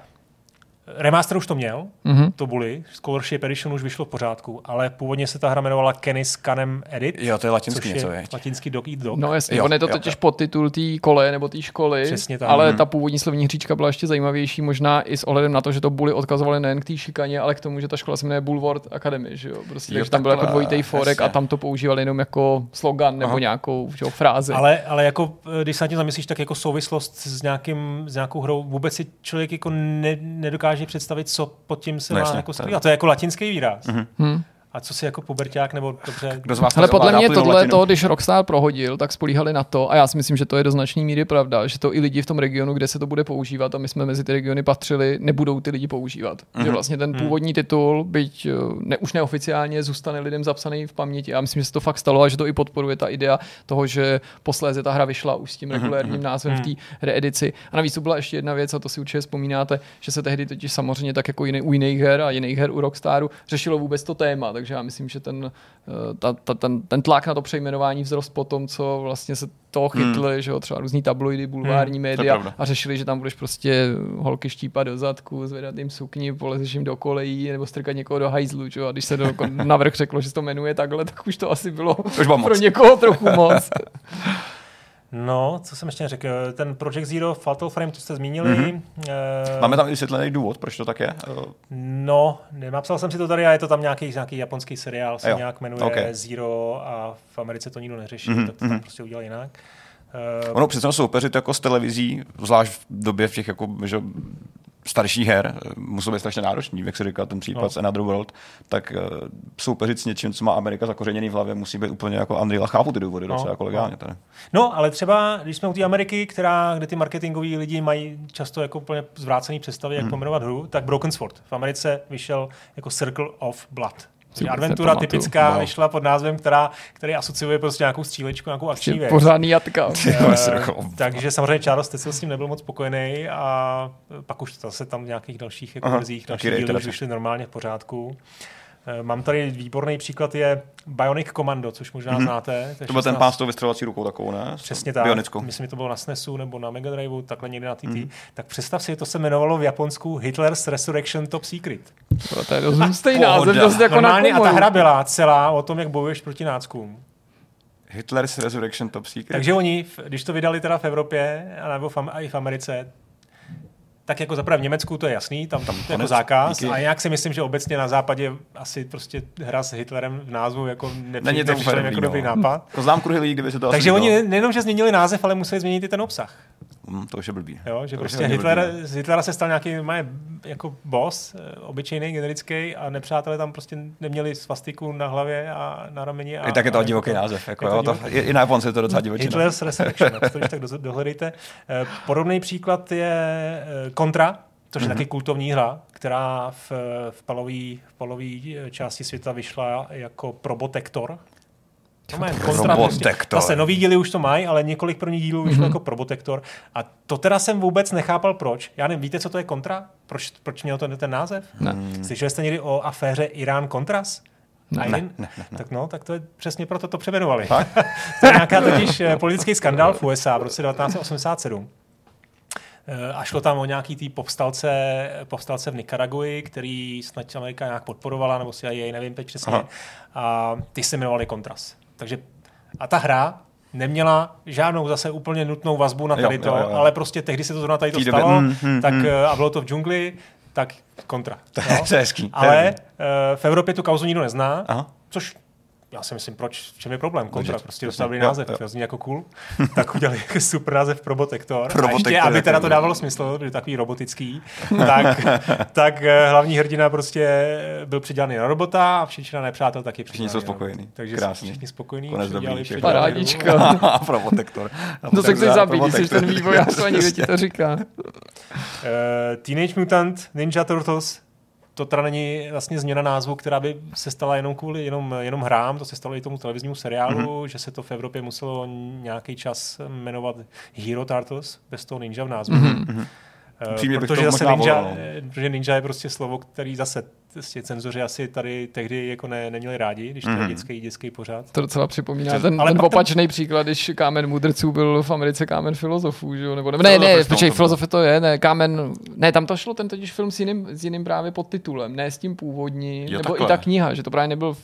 Remaster už to měl, mm-hmm. to Bully, Scholarship Edition už vyšlo v pořádku, ale původně se ta hra jmenovala Kenny s Canem Edit. Jo, to je latinský něco, je. Latinský dog eat dog. No jasně, on je to totiž podtitul té kole nebo té školy, Přesně tak. ale mm. ta původní slovní hříčka byla ještě zajímavější, možná i s ohledem na to, že to Bully odkazovali nejen k té šikaně, ale k tomu, že ta škola se jmenuje Bulward Academy, že jo? Prostě, jo, takže tam byl jako dvojitý forek a tam to používali jenom jako slogan nebo Aha. nějakou že jo, frázi. Ale, ale jako, eh, když se na tím zamyslíš, tak jako souvislost s, nějakým, s nějakou hrou vůbec si člověk jako ne, nedokáže představit, co pod tím se no, má jako skrývat. To je jako latinský výraz. Mm-hmm. A co si jako puberták nebo dobře... Kdo z vás Ale podle mě tohle to, když Rockstar prohodil, tak spolíhali na to, a já si myslím, že to je do značné míry pravda, že to i lidi v tom regionu, kde se to bude používat, a my jsme mezi ty regiony patřili, nebudou ty lidi používat. Mm-hmm. Že mhm. vlastně ten mhm. původní titul, byť eh, ne, už neoficiálně, zůstane lidem zapsaný v paměti. Já myslím, že se to fakt stalo a že to i podporuje ta idea toho, že posléze ta hra vyšla už s tím mhm, regulérním mm-hmm. názvem v té reedici. A navíc to byla ještě jedna věc, a to si určitě vzpomínáte, že se tehdy totiž samozřejmě tak jako jiný, u jiných her a jiných her u Rockstaru řešilo vůbec to téma. Tak takže já myslím, že ten, eh, ta, ta, ten, ten tlak na to přejmenování vzrost po tom, co vlastně se toho hmm. chytli, hmm. že jo, třeba různý tabloidy, bulvární hmm, média a řešili, že tam budeš prostě holky štípat do zadku, zvedat jim sukni, polezeš jim do kolejí nebo strkat někoho do hajzlu, že jo, a když se do, navrh řeklo, že se to jmenuje takhle, tak už to asi bylo už pro moc. někoho trochu moc. No, co jsem ještě neřekl, ten Project Zero Fatal Frame, to jste zmínili. Mm-hmm. Uh, Máme tam vysvětlený důvod, proč to tak je? No, napsal jsem si to tady a je to tam nějaký, nějaký japonský seriál, se jo. nějak jmenuje okay. Zero a v Americe to nikdo neřeší, mm-hmm. tak to tam mhm. prostě udělal jinak. Uh, ono přece soupeřit jako s televizí, zvlášť v době v těch jako, že starších her musí být strašně náročný, jak se říká ten případ no. z Another World, tak uh, soupeřit s něčím, co má Amerika zakořeněný v hlavě, musí být úplně jako Unreal a chápu ty důvody no. docela jako legálně. Tady. No, ale třeba, když jsme u té Ameriky, která, kde ty marketingoví lidi mají často jako úplně zvrácený představy, jak hmm. pomenovat hru, tak Broken Sword. V Americe vyšel jako Circle of Blood. Super, adventura typická no. vyšla pod názvem, která, který asociuje prostě nějakou střílečku, nějakou akční věc. Pořádný jatka. E, takže samozřejmě Charles Tetzel s tím nebyl moc spokojený a pak už to zase tam v nějakých dalších jako verzích, dalších dílů už vyšly normálně v pořádku. Eh, mám tady výborný příklad, je Bionic Commando, což možná mm-hmm. znáte. To byl ten pán s tou vystřelovací rukou takovou, ne? Přesně tak. Bionickou. Myslím, že to bylo na SNESu nebo na Mega Driveu, takhle někde na TT. Mm-hmm. Tak představ si, to se jmenovalo v Japonsku Hitler's Resurrection Top Secret. To je dost stejný název, dost jako Normálně, na a ta hra byla celá o tom, jak bojuješ proti náckům. Hitler's Resurrection Top Secret. Takže oni, když to vydali teda v Evropě, nebo v, i v Americe, tak jako zaprvé v Německu to je jasný, tam, tam to je jako zákaz díky. a jak si myslím, že obecně na západě asi prostě hra s Hitlerem v názvu jako Není to úplně jako dobrý nápad. To znám kruhy lidí, kdyby se to Takže oni nejenom, že změnili název, ale museli změnit i ten obsah. Hm, to už je blbý. Jo, že to prostě Hitler, z Hitlera se stal nějaký má jako boss, eh, obyčejný, generický a nepřátelé tam prostě neměli svastiku na hlavě a na rameni. A, I tak je to divoký jako, název. Jako, je to jo, to, i, I na Japonce je to docela divočina. Hitler's Resurrection, to když tak dohledejte. Eh, podobný příklad je Contra, což je mm-hmm. taky kultovní hra, která v, v palové v palový části světa vyšla jako Probotector, to má kontra, prostě. Zase nový díly už to mají, ale několik prvních dílů vyšlo mm-hmm. jako Probotector. A to teda jsem vůbec nechápal, proč. Já nevím, víte, co to je kontra? Proč, proč měl to ten název? Ne. Slyšeli jste někdy o aféře Irán-Contras? Ne, ne, ne, ne. Tak no, tak to je přesně proto to přeměnovali. to je nějaká totiž eh, politický skandál v USA v roce 1987. Eh, a šlo tam o nějaký tý povstalce, povstalce v Nikaraguji, který snad Amerika nějak podporovala, nebo si jej, nevím teď přesně. Aha. A ty se jmenovali Contras. Takže a ta hra neměla žádnou zase úplně nutnou vazbu na tady jo, to, jo, jo. ale prostě tehdy se to zrovna tady to stalo, mm, mm, tak, mm. a bylo to v džungli, tak kontra. To je hezký. Ale uh, v Evropě tu kauzu nikdo nezná, Aha. což já si myslím, proč, v čem je problém? Kontra, prostě dostali název, to zní jako cool. tak udělali jako super název Probotector. Probotector a ještě, aby teda to dávalo smysl, že takový robotický, tak, tak eh, hlavní hrdina prostě byl přidělaný na robota a všichni nepřátel taky Všichni jsou spokojení. Takže Krásný. všichni spokojení. Konec dobrý. Parádička. Probotector. No tak se zabít, když jsi ten vývoj, a někdo ti to říká. Uh, Teenage Mutant Ninja Turtles to teda není vlastně změna názvu, která by se stala jenom kvůli jenom, jenom hrám, to se stalo i tomu televiznímu seriálu, mm-hmm. že se to v Evropě muselo nějaký čas jmenovat Hero Turtles, bez toho ninja v názvu. Mm-hmm. Uh, protože zase ninja, no. protože ninja je prostě slovo, který zase prostě cenzoři asi tady tehdy jako ne, neměli rádi, když to mm-hmm. je mhm. dětský, dětský pořád. To docela připomíná ten, ale ten opačný ten... příklad, když kámen mudrců byl v Americe kámen filozofů, že jo? Nebo, ne, ne, počkej, filozofy to je, ne, kámen, ne, tam to šlo ten totiž film s jiným, s jiným právě podtitulem, ne s tím původním, jo, nebo takhle. i ta kniha, že to právě nebyl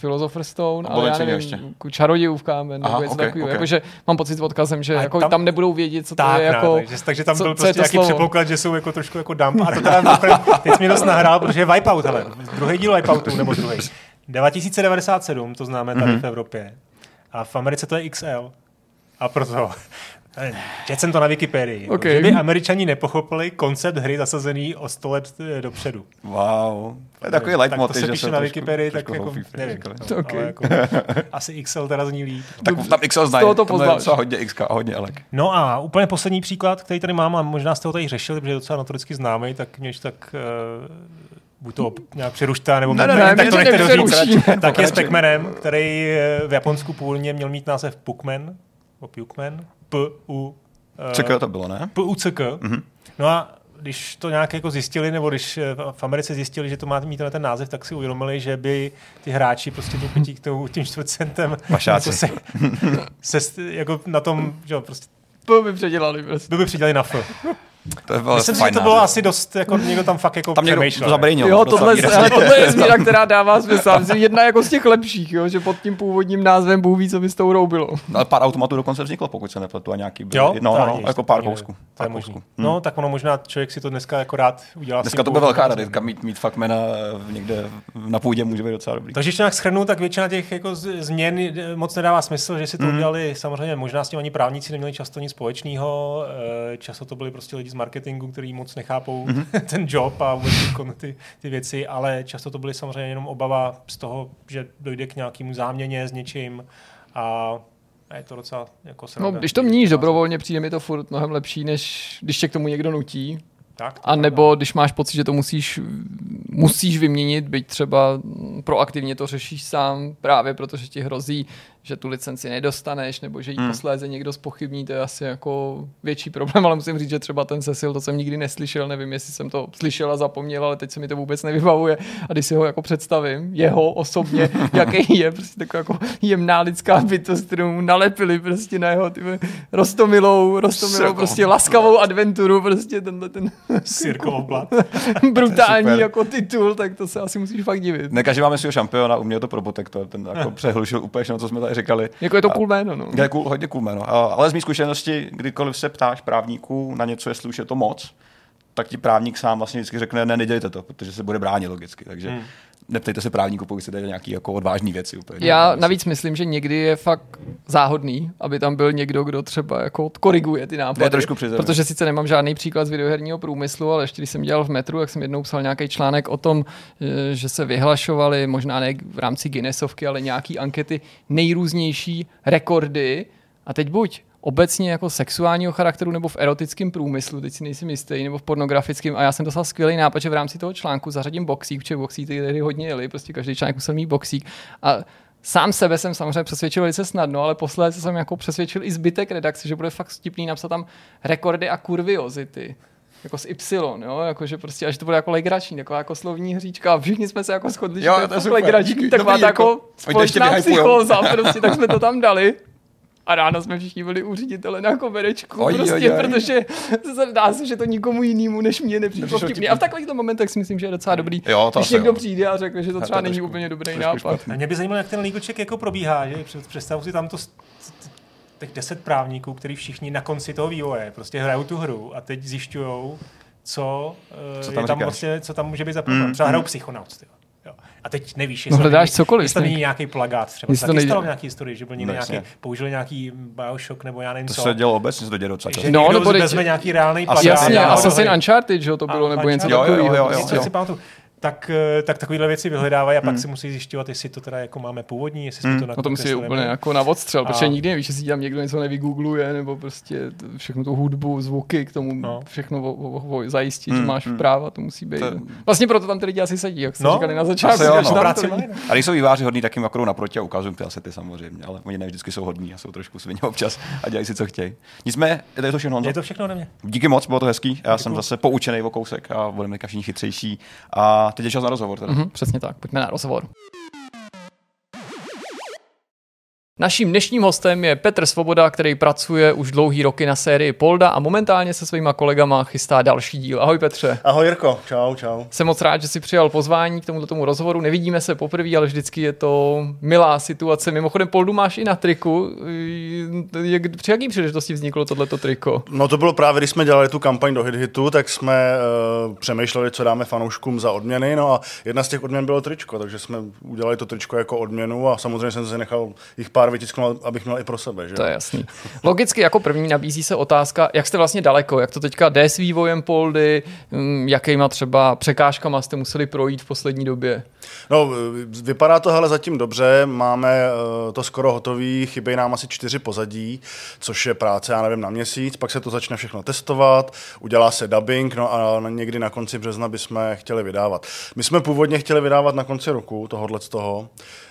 Philosopher Stone, ale já nevím, ještě. čarodějův kámen, Aha, nebo něco okay, takového, okay. jakože mám pocit s odkazem, že jako tam, tam nebudou vědět, co to je jako... Takže, takže tam byl prostě nějaký předpoklad, že jsou jako trošku jako dump a to teda teď mě dost nahrál, protože je Wipeout, hele, druhý díl Wipeoutu, nebo druhý. 2097, to známe tady mm-hmm. v Evropě. A v Americe to je XL. A proto Četl jsem to na Wikipedii. Okay. Že by američani nepochopili koncept hry zasazený o 100 let eh, dopředu. Wow. To je takový leitmotiv, tak to se píše na Wikipedii, tak jako, nevím. Okay. jako, asi XL teda zní líp. Tak tam XL znají, to poznáš. hodně X a hodně elek. No a úplně poslední příklad, který tady mám, a možná jste ho tady řešili, protože je docela notoricky známý, tak mě tak uh, buď to nějak přerušte, nebo ne, ne, ne, tak to nechte doříct, tak je s Pac-Manem, který v Japonsku původně měl mít název Pukman, o Pukman, P-U... CK to bylo, ne? P-U-C-K. Mm-hmm. No a když to nějak jako zjistili, nebo když eh, v Americe zjistili, že to má mít ten název, tak si uvědomili, že by ty hráči prostě tu pětí k tomu, tím čtvrtcentem jako se, se, jako na tom, že prostě by předělali prostě. By předělali na F. To bylo Myslím si, že to bylo asi dost, jako někdo tam fakt jako tam někdo to zabrejnil. Jo, tohle, ale tohle je změna, která dává smysl. Myslím, jedna jako z těch lepších, jo, že pod tím původním názvem Bůh ví, co by s tou hrou bylo. Ale pár automatů dokonce vzniklo, pokud se nepletu, a nějaký byl. Jo? No, no, no, jako pár kousků. To je možný. Hmm. No, tak ono možná člověk si to dneska jako rád udělá. Dneska to byla velká raditka, mít, mít fakt jména někde na půdě může být docela dobrý. Takže ještě nějak schrnu, tak většina těch jako změn moc nedává smysl, že si to hmm. udělali, samozřejmě možná s tím ani právníci neměli často nic společného, eh, často to byli prostě lidi z marketingu, kteří moc nechápou mm-hmm. ten job a vůbec ty, ty věci, ale často to byly samozřejmě jenom obava z toho, že dojde k nějakému záměně s něčím a a je to docela jako sranda. No, když to měníš dobrovolně, přijde mi to furt mnohem lepší, než když tě k tomu někdo nutí. Tak, a nebo když máš pocit, že to musíš, musíš vyměnit, byť třeba proaktivně to řešíš sám, právě protože ti hrozí, že tu licenci nedostaneš, nebo že ji hmm. posléze někdo spochybní, to je asi jako větší problém, ale musím říct, že třeba ten Cecil, to jsem nikdy neslyšel, nevím, jestli jsem to slyšel a zapomněl, ale teď se mi to vůbec nevybavuje a když si ho jako představím, jeho osobně, jaký je, prostě taková jako jemná lidská bytost, kterou mu nalepili prostě na jeho tyhle, rostomilou, rostomilou prostě laskavou adventuru, prostě tenhle ten brutální jako titul, tak to se asi musíš fakt divit. Ne, každý máme svého šampiona, uměl to Probotector, ten jako přehlušil úplně všechno, co jsme tady říkali. Jako je to cool jméno, no. Je cool, hodně cool jméno. Ale z mých zkušenosti, kdykoliv se ptáš právníků na něco, jestli už je to moc, tak ti právník sám vlastně vždycky řekne, ne, nedělejte to, protože se bude bránit logicky. Takže hmm. Neptejte se právníků, pokud chcete nějaký jako odvážný věci. Úplně, Já ne, navíc myslím, že někdy je fakt záhodný, aby tam byl někdo, kdo třeba jako koriguje ty nápady. Je trošku při zemi. protože sice nemám žádný příklad z videoherního průmyslu, ale ještě když jsem dělal v metru, jak jsem jednou psal nějaký článek o tom, eh, že se vyhlašovaly, možná ne v rámci Guinnessovky, ale nějaký ankety nejrůznější rekordy. A teď buď obecně jako sexuálního charakteru nebo v erotickém průmyslu, teď si nejsem jistý, nebo v pornografickém. A já jsem dostal skvělý nápad, že v rámci toho článku zařadím boxík, protože boxík tady hodně jeli, prostě každý článek musel mít boxík. A Sám sebe jsem samozřejmě přesvědčil velice snadno, ale posledně jsem jako přesvědčil i zbytek redakce, že bude fakt vtipný napsat tam rekordy a kurviozity jako s Y, jo, jako, že prostě, až to bude jako legrační, jako, jako slovní hříčka a všichni jsme se jako shodli, že Jo, to je to legrační, Díky, tak dobrý, má to jako, jako společná psychóza, prostě, tak jsme to tam dali. A ráno jsme všichni byli u ředitele na koberečku, Oj, prostě, oj, oj. protože se dá se, že to nikomu jinému než mě nepřišlo vtipný. A v takovýchto momentech si myslím, že je docela dobrý, Jo, to když někdo jo. přijde a řekne, že to to třeba je není trošku- úplně dobrý trošku nápad. špatný. A mě by zajímalo, jak ten lígoček jako probíhá, že? Před- Představu si tam to těch deset právníků, který všichni na konci toho vývoje prostě hrajou tu hru a teď zjišťují, co, eh, Co je tam tam říkáš? vlastně, co tam může být za problém. Mm, Třeba hrajou Psychonauts, tyjo. A teď nevíš, No jestli, to hledáš není- cokoliv, jestli to ne? není nějaký plagát třeba. Jestli to Taky nejde- stalo v nějaký historii, že byl někde No, nějaký, použili nějaký Bioshock nebo já nevím To co. se dělo obecně, se to dělo docela často. No, někdo nebo vezme nějaký reálný plagát. Jasně, Assassin Uncharted, že jo, to bylo, nebo něco Uncharted, Jo, jo, takového. jo, jo, Tak, eh, tak takovéhle věci vyhledávají a pak Hmm. si musí zjišťovat, jestli to teda jako máme původní, jestli jsme Hmm. to na No to musí úplně nebo- jako na odstřel, A- protože nikdy nevíš, jestli tam někdo něco nevygoogluje, nebo prostě všechno tu hudbu, zvuky k tomu No. všechno vo, vo, vo, zajistit, že Hmm, máš hmm. práva, to musí být. To- Vlastně proto tam ty lidi asi sedí, jak jste No, říkali na začátku. asi jo, že no. Práci to mají. A když jsou výváři hodní, tak jim jako naproti a ukazují ty asety samozřejmě, ale oni ne vždycky jsou hodní a jsou trošku svině občas a dělají si, co chtějí. Nicméně, je to všechno Honzo. Je to všechno ode mě. Díky moc, bylo to hezký. Já jsem zase poučený o kousek a budeme všichni chytřejší. A teď je čas na rozhovor. Teda. Mhm, přesně tak, pojďme na rozhovor. Naším dnešním hostem je Petr Svoboda, který pracuje už dlouhý roky na sérii Polda a momentálně se svýma kolegama chystá další díl. Ahoj Petře. Ahoj Jirko, čau, čau. Jsem moc rád, že si přijal pozvání k tomuto tomu rozhovoru. Nevidíme se poprvé, ale vždycky je to milá situace. Mimochodem, Poldu máš i na triku. Jak, při jaký příležitosti vzniklo tohleto triko? No to bylo právě, když jsme dělali tu kampaň do HitHitu, tak jsme uh, přemýšleli, co dáme fanouškům za odměny, no a jedna z těch odměn bylo tričko, takže jsme udělali to tričko jako odměnu a samozřejmě jsem si nechal jich pár vytisknout, abych měl i pro sebe. Že? To je jasný. Logicky jako první nabízí se otázka, jak jste vlastně daleko, jak to teďka jde s vývojem Poldy, mm, jakýma třeba překážkama jste museli projít v poslední době. No, vypadá to hele zatím dobře, máme eh, to skoro hotový, chybějí nám asi čtyři pozadí, což je práce, já nevím, na měsíc, pak se to začne všechno testovat, udělá se dubbing, no a někdy na konci března bychom chtěli vydávat. My jsme původně chtěli vydávat na konci roku, tohohle z toho.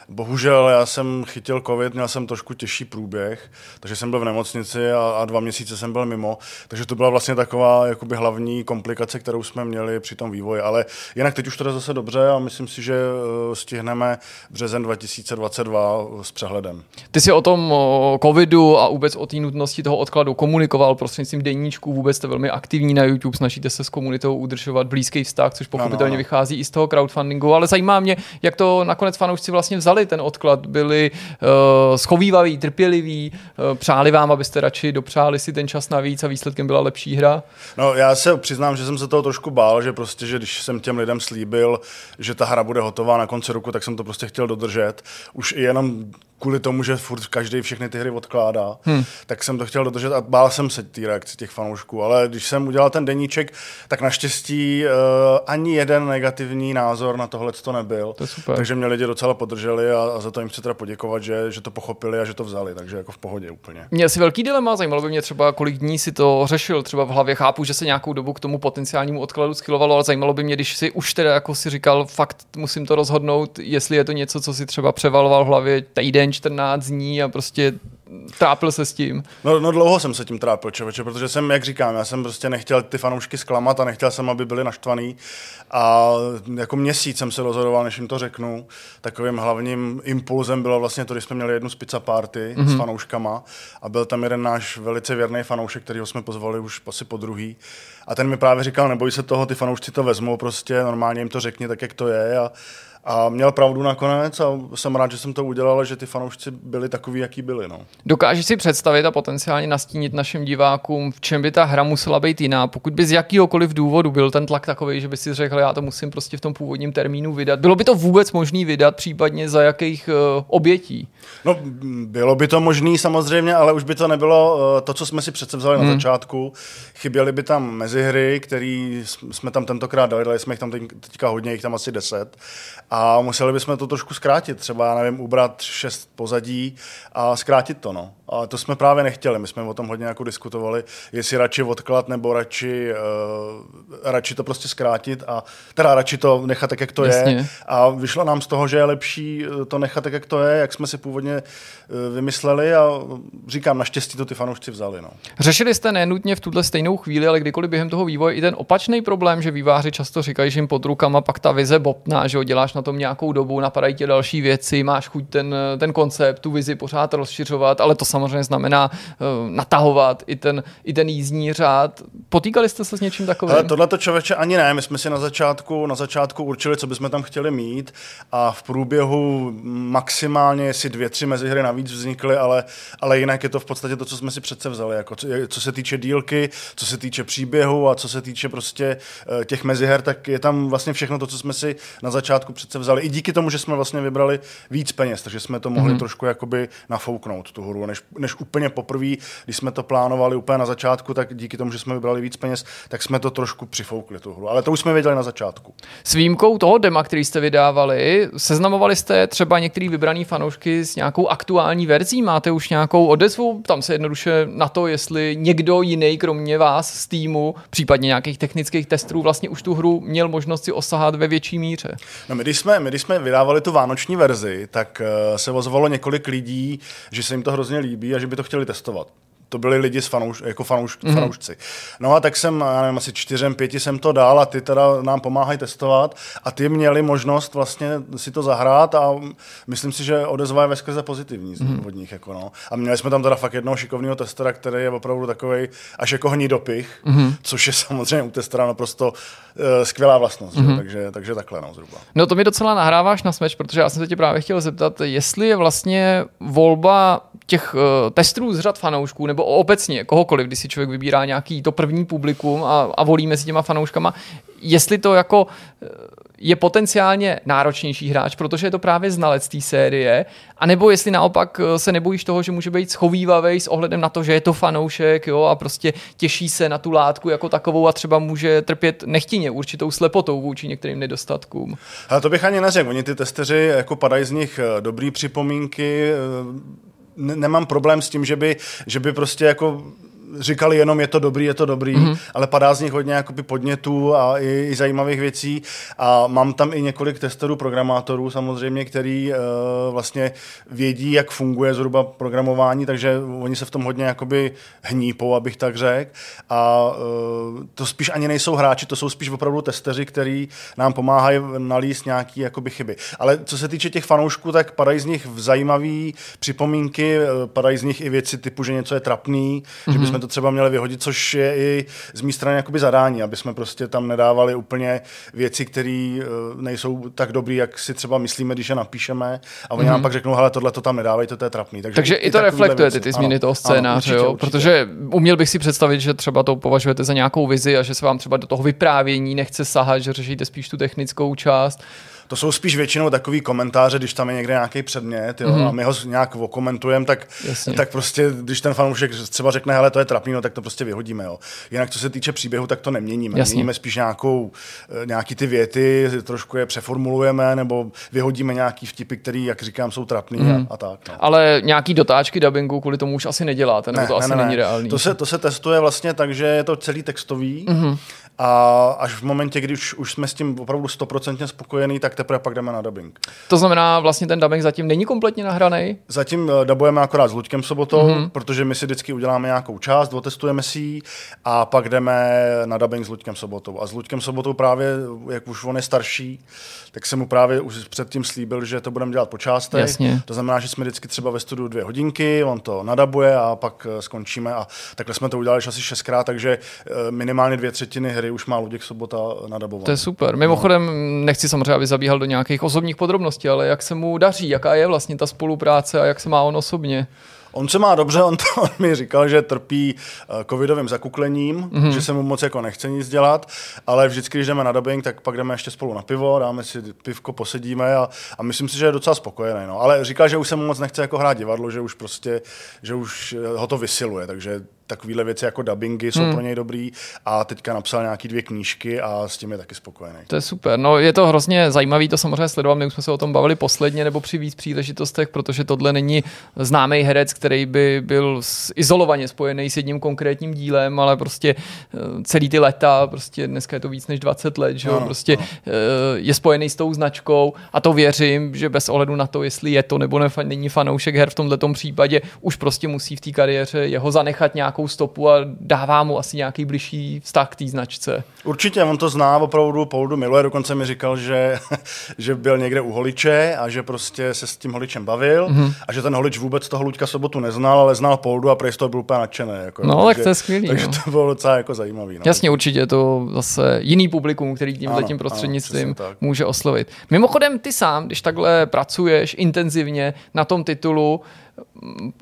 Bohužel já jsem chytil covid, měl jsem trošku těžší průběh, takže jsem byl v nemocnici a, a dva měsíce jsem byl mimo, takže to byla vlastně taková jakoby hlavní komplikace, kterou jsme měli při tom vývoji, ale jinak teď už to jde zase dobře a myslím si, že eh, stihneme březen 2022 s přehledem. Ty jsi o tom o covidu a vůbec o té nutnosti toho odkladu komunikoval prostřednictvím deníčků, vůbec jste velmi aktivní na YouTube, snažíte se s komunitou udržovat blízký vztah, což pochopitelně ano. vychází i z toho crowdfundingu, ale zajímá mě, jak to nakonec fanoušci vlastně vzali ten odklad, byli uh, schovývaví, trpěliví, uh, přáli vám, abyste radši dopřáli si ten čas navíc a výsledkem byla lepší hra. No já se přiznám, že jsem se toho trošku bál, že prostě, že když jsem těm lidem slíbil, že ta hra bude hotová na konci roku, tak jsem to prostě chtěl dodržet. Už jenom kvůli tomu, že furt každý všechny ty hry odkládá, hmm. tak jsem to chtěl dodržet a bál jsem se té reakce těch fanoušků. Ale když jsem udělal ten deníček, tak naštěstí uh, ani jeden negativní názor na tohle to nebyl. To je super. Takže mě lidi docela podrželi a, a za to jim chci teda poděkovat, že, že to pochopili a že to vzali. Takže jako v pohodě úplně. Měl jsi velký dilema, zajímalo by mě třeba, kolik dní si to řešil třeba v hlavě. Chápu, že se nějakou dobu k tomu potenciálnímu odkladu schylovalo, ale zajímalo by mě, když si už teda jako si říkal, fakt musím to rozhodnout, jestli je to něco, co si třeba převaloval v hlavě týden, 14 dní a prostě trápil se s tím. No, no dlouho jsem se tím trápil, člověče, protože jsem, jak říkám, já jsem prostě nechtěl ty fanoušky zklamat a nechtěl jsem, aby byli naštvaný. A jako měsíc jsem se rozhodoval, než jim to řeknu. Takovým hlavním impulzem bylo vlastně to, když jsme měli jednu z pizza party mm-hmm. s fanouškama a byl tam jeden náš velice věrný fanoušek, kterýho jsme pozvali už asi po druhý. A ten mi právě říkal, neboj se toho, ty fanoušci to vezmou prostě, normálně jim to řekni tak, jak to je. A, A měl pravdu nakonec a jsem rád, že jsem to udělal, že ty fanoušci byli takový, jaký byli. No. Dokážeš si představit a potenciálně nastínit našim divákům, v čem by ta hra musela být jiná, pokud by z jakýhokoliv důvodu byl ten tlak takový, že by si řekl, já to musím prostě v tom původním termínu vydat. Bylo by to vůbec možné vydat, případně za jakých uh, obětí? No, bylo by to možné samozřejmě, ale už by to nebylo uh, to, co jsme si přece vzali hmm. na začátku. Chyběly by tam mezihry, které jsme tam tentokrát dali, dali jsme jich tam teďka hodně, jich tam asi deset a museli bychom to trošku zkrátit, třeba, nevím, ubrat šest pozadí a zkrátit to, no. A to jsme právě nechtěli, my jsme o tom hodně jako diskutovali, jestli radši odklad nebo radši, uh, radši to prostě zkrátit a teda radši to nechat tak, jak to Jasně. je. A vyšlo nám z toho, že je lepší eh, to nechat tak, jak to je, jak jsme si původně uh, vymysleli a říkám, naštěstí to ty fanoušci vzali. No. Řešili jste nenutně v tuhle stejnou chvíli, ale kdykoliv během toho vývoje i ten opačný problém, že výváři často říkají, že jim pod rukama pak ta vize bobtná, že ho děláš na tom nějakou dobu, napadají tě další věci, máš chuť ten, ten koncept, tu vizi pořád rozšiřovat, ale to samozřejmě znamená uh, natahovat i ten, i ten jízdní řád. Potýkali jste se s něčím takovým? Tohle to člověče ani ne. My jsme si na začátku, na začátku určili, co bychom tam chtěli mít a v průběhu maximálně si dvě, tři mezihry navíc vznikly, ale, ale jinak je to v podstatě to, co jsme si přece vzali. Jako co, co se týče dílky, co se týče příběhu a co se týče prostě uh, těch meziher, tak je tam vlastně všechno to, co jsme si na začátku přece vzali. I díky tomu, že jsme vlastně vybrali víc peněz, takže jsme to mohli mm-hmm. trošku jakoby nafouknout tu hru, než, než úplně poprvé, když jsme to plánovali úplně na začátku, tak díky tomu, že jsme vybrali víc peněz, tak jsme to trošku přifoukli tu hru. Ale to už jsme věděli na začátku. S výjimkou toho dema, který jste vydávali, seznamovali jste třeba některý vybraný fanoušky s nějakou aktuální verzí? Máte už nějakou odezvu? Tam se jednoduše na to, jestli někdo jiný, kromě vás z týmu, případně nějakých technických testů, vlastně už tu hru měl možnost si osahat ve větší míře. No my, když jsme, my, když jsme vydávali tu vánoční verzi, tak uh, se ozvalo několik lidí, že se jim to hrozně líbí a že by to chtěli testovat to byli lidi s fanouš, jako fanouš, mm-hmm. fanoušci. No a tak jsem, já nevím, asi čtyřem, pěti jsem to dal a ty teda nám pomáhají testovat a ty měli možnost vlastně si to zahrát a myslím si, že odezva je veskrze pozitivní mm-hmm. od nich. Jako no. A měli jsme tam teda fakt jednoho šikovného testera, který je opravdu takový až jako hnidopich, mm-hmm. což je samozřejmě u testera naprosto uh, skvělá vlastnost. Mm-hmm. Takže, takže takhle no, zhruba. No to mi docela nahráváš na smeč, protože já jsem se tě právě chtěl zeptat, jestli je vlastně volba těch uh, testů z řad fanoušků nebo obecně kohokoliv, když si člověk vybírá nějaký to první publikum a, a volí mezi těma fanouškama, jestli to jako eh, je potenciálně náročnější hráč, protože je to právě znalec té série, anebo jestli naopak eh, se nebojíš toho, že může být schovývavý s ohledem na to, že je to fanoušek jo, a prostě těší se na tu látku jako takovou a třeba může trpět nechtině určitou slepotou vůči některým nedostatkům. Ale to bych ani neřekl. Oni ty testeři jako padají z nich dobrý připomínky, nemám problém s tím, že by, že by prostě jako říkali jenom je to dobrý, je to dobrý, mm-hmm. ale padá z nich hodně jakoby podnětů a i, i zajímavých věcí a mám tam i několik testerů, programátorů samozřejmě, který uh, vlastně vědí, jak funguje zhruba programování, takže oni se v tom hodně jakoby hnípou, abych tak řekl a uh, to spíš ani nejsou hráči, to jsou spíš opravdu testeři, který nám pomáhají nalíst nějaký jakoby chyby. Ale co se týče těch fanoušků, tak padají z nich zajímavé připomínky, eh, padají z nich i věci typu, že něco je trapný, mm-hmm. že bychom jsme to třeba měli vyhodit, což je i z mé strany jakoby zadání, aby jsme prostě tam nedávali úplně věci, které eh, nejsou tak dobré, jak si třeba myslíme, když je napíšeme. A oni mm-hmm. nám mhm. pak řeknou, hele, tohle to tam nedávejte, to je trapný. Takže, Takže i, i to reflektuje ty, ty změny ano, toho scénáře, ano, určitě, jo? Určitě. protože uměl bych si představit, že třeba to považujete za nějakou vizi a že se vám třeba do toho vyprávění nechce sahat, že řešíte spíš tu technickou část to jsou spíš většinou takový komentáře, když tam je někde nějaký předmět jo, mm-hmm. a my ho nějak okomentujeme, tak, tak prostě, když ten fanoušek třeba řekne, hele, to je trapný, no, tak to prostě vyhodíme. Jo. Jinak, co se týče příběhu, tak to neměníme. Jasně. Měníme spíš nějakou, eh, nějaký ty věty, trošku je přeformulujeme, nebo vyhodíme nějaký vtipy, které, jak říkám, jsou trapný mm. a, mhm. a tak. No. Ale nějaký dotáčky dubbingu kvůli tomu už asi neděláte, nebo ne, to ne, asi ne, není reálný. To se, to se testuje vlastně tak, že je to celý textový. Mm-hmm a až v momentě, kdy už, už jsme s tím opravdu stoprocentně spokojení, tak teprve pak jdeme na dubbing. To znamená, vlastně ten dubbing zatím není kompletně nahraný? Zatím uh, dubujeme akorát s Luďkem Sobotou, mm-hmm. protože my si vždycky uděláme nějakou část, otestujeme si ji a pak jdeme na dubbing s Luďkem Sobotou. A s Luďkem Sobotou právě, jak už on je starší, tak jsem mu právě už předtím slíbil, že to budeme dělat po částech. Jasně. To znamená, že jsme vždycky třeba ve studiu dvě hodinky, on to nadabuje a pak uh, skončíme. A takhle jsme to udělali asi šestkrát, takže uh, minimálně dvě třetiny hry který už má Luděk Sobota nadabovaný. To je super. Mimochodem, nechci samozřejmě, aby zabíhal do nějakých osobních podrobností, ale jak se mu daří, jaká je vlastně ta spolupráce a jak se má on osobně? On se má dobře, on, to, on mi říkal, že trpí uh, covidovým zakuklením, mm-hmm. že se mu moc jako nechce nic dělat, ale vždycky, když jdeme na dubbing, tak pak jdeme ještě spolu na pivo, dáme si pivko, posedíme a, a myslím si, že je docela spokojený. No. Ale říkal, že už se mu moc nechce jako hrát divadlo, že už prostě, že už eh, ho to vysiluje, takže takovéhle věci jako dubbingy jsou hmm. pro něj dobrý a teďka napsal nějaký dvě knížky a s tím je taky spokojený. To je super. No je to hrozně zajímavý to samozřejmě sledovat. My už jsme se o tom bavili posledně nebo při víc příležitostech, protože tohle není známý herec, který by byl izolovaně spojený s jedním konkrétním dílem, ale prostě eh, celý ty leta, prostě dneska je to víc než 20 let, že jo, no, prostě no. je spojený s tou značkou a to věřím, že bez ohledu na to, jestli je to nebo ne, není fanoušek her v tomto případě, už prostě musí v té kariéře jeho zanechat nějak nějakou stopu a dává mu asi nějaký blížší vztah k té značce. Určitě, on to zná opravdu, Poldu miluje, dokonce mi říkal, že, že byl někde u holiče a že prostě se s tím holičem bavil mm-hmm. a že ten holič vůbec toho Luďka Sobotu neznal, ale znal Poldu a prej byl úplně nadšený. Jako, no, takže, tak to je skvělý. Takže no. to bylo docela jako zajímavý. No. Jasně, určitě to zase jiný publikum, který tímhle tím prostřednictvím ano, může oslovit. Mimochodem, ty sám, když takhle pracuješ intenzivně na tom titulu,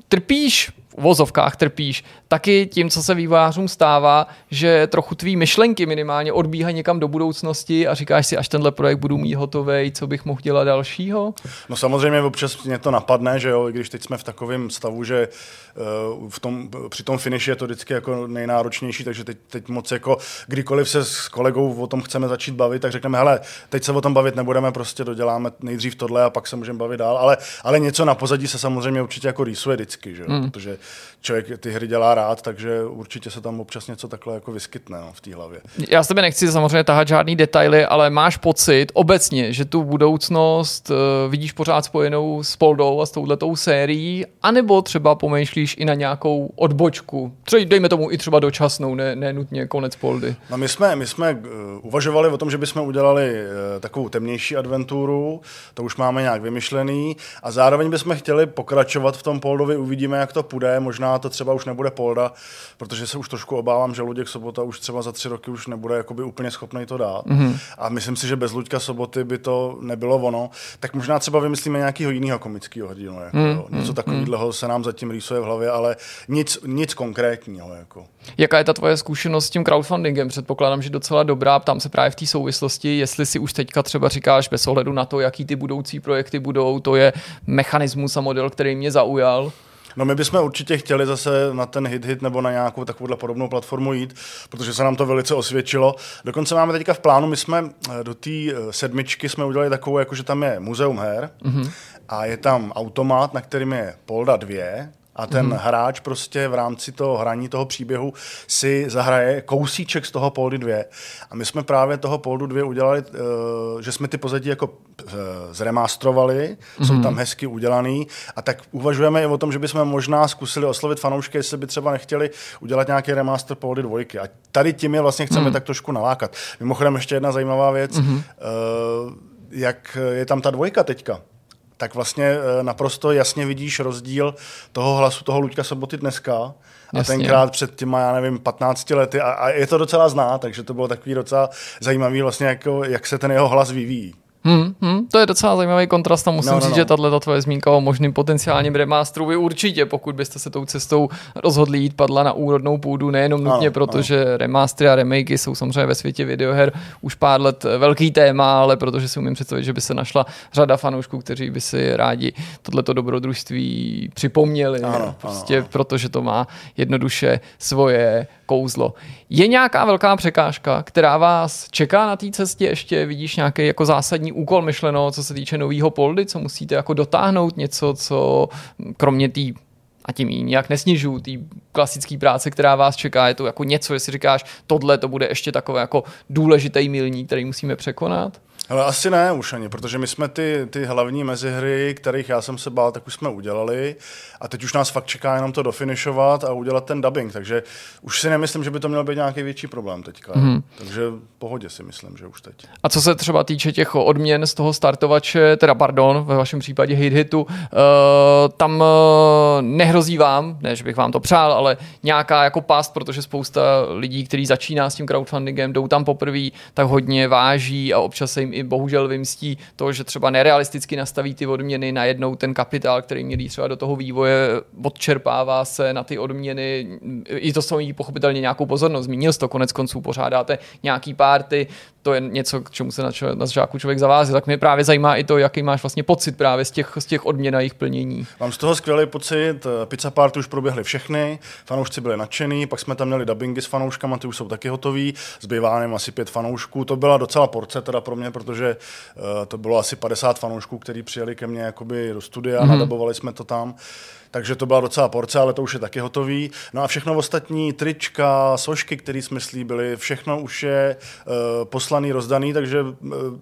trpíš v vozovkách trpíš, taky tím, co se vývojářům stává, že trochu tvý myšlenky minimálně odbíhají někam do budoucnosti a říkáš si, až tenhle projekt budu mít hotový, co bych mohl dělat dalšího? No samozřejmě občas mě to napadne, že jo, i když teď jsme v takovém stavu, že uh, v tom, při tom finiši je to vždycky jako nejnáročnější, takže teď, teď moc jako kdykoliv se s kolegou o tom chceme začít bavit, tak řekneme, hele, teď se o tom bavit nebudeme, prostě doděláme nejdřív tohle a pak se můžeme bavit dál, ale, ale něco na pozadí se samozřejmě určitě jako rýsuje vždycky, že jo, hmm. protože člověk ty hry dělá rád, takže určitě se tam občas něco takhle jako vyskytne no, v té hlavě. Já s tebe nechci samozřejmě tahat žádný detaily, ale máš pocit obecně, že tu budoucnost uh, vidíš pořád spojenou s Poldou a s touhletou sérií, anebo třeba pomýšlíš i na nějakou odbočku, třeba dejme tomu i třeba dočasnou, ne, ne nutně konec Poldy. No my jsme, my jsme uh, uvažovali o tom, že bychom udělali uh, takovou temnější adventuru, to už máme nějak vymyšlený a zároveň bychom chtěli pokračovat v tom Poldovi, uvidíme, jak to půjde, možná to třeba už nebude Polda, protože se už trošku obávám, že Luděk Sobota už třeba za tři roky už nebude jakoby úplně schopný to dát. Mm-hmm. A myslím si, že bez Luďka Soboty by to nebylo ono. Tak možná třeba vymyslíme nějakého jiného komického hrdinu. Jako, mm-hmm. Něco mhm. takového se nám zatím rýsuje v hlavě, ale nic, nic konkrétního. Jako. Jaká je ta tvoje zkušenost s tím crowdfundingem? Předpokládám, že docela dobrá. Ptám se právě v té souvislosti, jestli si už teďka třeba říkáš bez ohledu na to, jaký ty budoucí projekty budou, to je mechanismus a model, který mě zaujal. No my bychom určitě chtěli zase na ten hit hit nebo na nějakou takovouhle podobnou platformu jít, protože se nám to velice osvědčilo. Dokonce máme teďka v plánu, my jsme eh, do té eh, sedmičky jsme udělali takovou, jako že tam je muzeum her mm-hmm. a je tam automat, na kterým je Polda 2, a ten mm-hmm. hráč prostě v rámci toho hraní toho příběhu si zahraje kousíček z toho Poldy 2. A my jsme právě toho Poldu 2 udělali, uh, že jsme ty pozadí jako uh, zremastrovali, mm-hmm. jsou mhm. tam hezky udělaný a tak uvažujeme i o tom, že bychom možná zkusili oslovit fanoušky, jestli by třeba nechtěli udělat nějaký remaster Poldy 2. A tady tím je vlastně chceme mm-hmm. tak trošku nalákat. Mimochodem ještě jedna zajímavá věc, mm-hmm. uh, jak je tam ta dvojka teďka tak vlastně eh, naprosto jasně vidíš rozdíl toho hlasu toho Luďka Soboty dneska a Jasně. tenkrát před těma, já nevím, 15 lety a, a je to docela zná, takže to bylo takový docela zajímavý vlastně, jako, jak se ten jeho hlas vyvíjí. Hmm, hmm, to je docela zajímavý kontrast a musím no, no, říct, no. že tahle tvoje zmínka o možným potenciálním remasteru by určitě, pokud byste se tou cestou rozhodli jít, padla na úrodnou půdu, nejenom nutně protože no. remastery a remakey jsou samozřejmě ve světě videoher už pár let velký téma, ale protože si umím představit, že by se našla řada fanoušků, kteří by si rádi tohleto dobrodružství připomněli, ano, prostě ano. protože to má jednoduše svoje kouzlo. Je nějaká velká překážka, která vás čeká na té cestě ještě? Vidíš nějaký jako zásadní úkol myšleno, co se týče nového poldy, co musíte jako dotáhnout, něco, co kromě té a tím ji nějak nesnižuju, té klasické práce, která vás čeká, je to jako něco, jestli říkáš, tohle to bude ještě takové jako důležitý milník, který musíme překonat? Ale asi ne už ani, protože my jsme ty, ty hlavní mezihry, kterých já jsem se bál, tak už jsme udělali a teď už nás fakt čeká jenom to dofinišovat a udělat ten dubbing, takže už si nemyslím, že by to měl být nějaký větší problém teďka. Mm. Takže v pohodě si myslím, že už teď. A co se třeba týče těch odměn z toho startovače, teda pardon, ve vašem případě hit hitu, uh, tam uh, nehrozí vám, ne, že bych vám to přál, ale nějaká jako past, protože spousta lidí, kteří začíná s tím crowdfundingem, jdou tam poprvé, tak hodně váží a občas se jim i bohužel vymstí to, že třeba nerealisticky nastaví ty odměny, najednou ten kapitál, který měli třeba do toho vývoje, odčerpává se na ty odměny, i to jsou pochopitelně nějakou pozornost. Zmínil jsi to, konec konců pořádáte nějaký párty, to je něco, k čemu se na, čo, na žáku člověk zavází. Tak mě právě zajímá i to, jaký máš vlastně pocit právě z těch, z těch odměn a jejich plnění. Mám z toho skvělý pocit. Pizza party už proběhly všechny, fanoušci byli nadšený, pak jsme tam měli dubbingy s fanouškama, ty už jsou taky hotový. Zbývá nám asi pět fanoušků. To byla docela porce teda pro mě, protože uh, to bylo asi 50 fanoušků, kteří přijeli ke mně jakoby do studia, mm-hmm. nadabovali jsme to tam takže to byla docela porce, ale to už je taky hotový. No a všechno ostatní, trička, sošky, které jsme slíbili, všechno už je uh, poslaný, rozdaný, takže uh,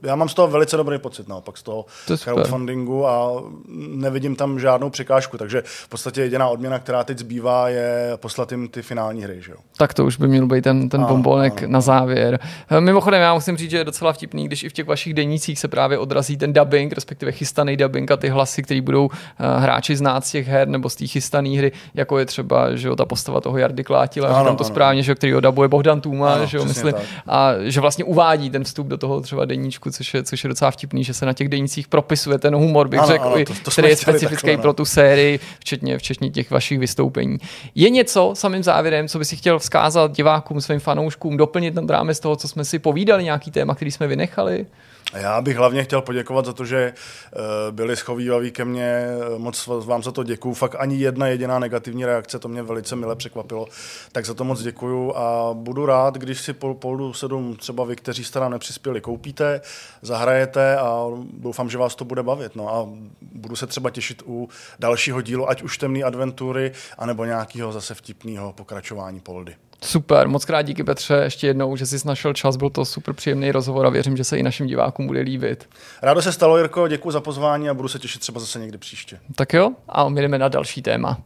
já mám z toho velice dobrý pocit, naopak z toho to crowdfundingu a nevidím tam žádnou překážku, takže v podstatě jediná odměna, která teď zbývá, je poslat jim ty finální hry. Že jo? Tak to už by měl být ten, ten bombonek ano, na závěr. Eh, mimochodem, já musím říct, že je docela vtipný, když i v těch vašich denících se právě odrazí ten dubbing, respektive chystaný dubbing a ty hlasy, které budou uh, hráči znát z těch her nebo z té chystané hry, jako je třeba že jo, ta postava toho Jardy Klátila, ano, říkám to ano. správně, že který dabuje Bohdan Tuma, ano, že jo, myslím, a že vlastně uvádí ten vstup do toho třeba deníčku, což je, což je docela vtipný, že se na těch denících propisuje ten humor, bych ano, řekl, ano, to, to který je specifický takhle, pro tu sérii, včetně, včetně těch vašich vystoupení. Je něco samým závěrem, co by si chtěl vzkázat divákům, svým fanouškům, doplnit nad rámec toho, co jsme si povídali, nějaký téma, který jsme vynechali? Já bych hlavně chtěl poděkovat za to, že eh, byli schovývaví ke mně. Moc vám za to děkuju. Fakt ani jedna jediná negativní reakce, to mě velice mile překvapilo. Tak za to moc děkuju a budu rád, když si po Poldu 7 třeba vy, kteří jste nám nepřispěli, koupíte, zahrajete a doufám, že vás to bude bavit. No a budu se třeba těšit u dalšího dílu, ať už temné adventury, anebo nějakého zase vtipného pokračování Poldy. Super, moc krát díky Petře ještě jednou, že jsi našel čas, byl to super příjemný rozhovor a věřím, že se i našim divákům bude líbit. Rádo se stalo, Jirko, děkuji za pozvání a budu se těšit třeba zase někdy příště. Tak jo, a my jdeme na další téma.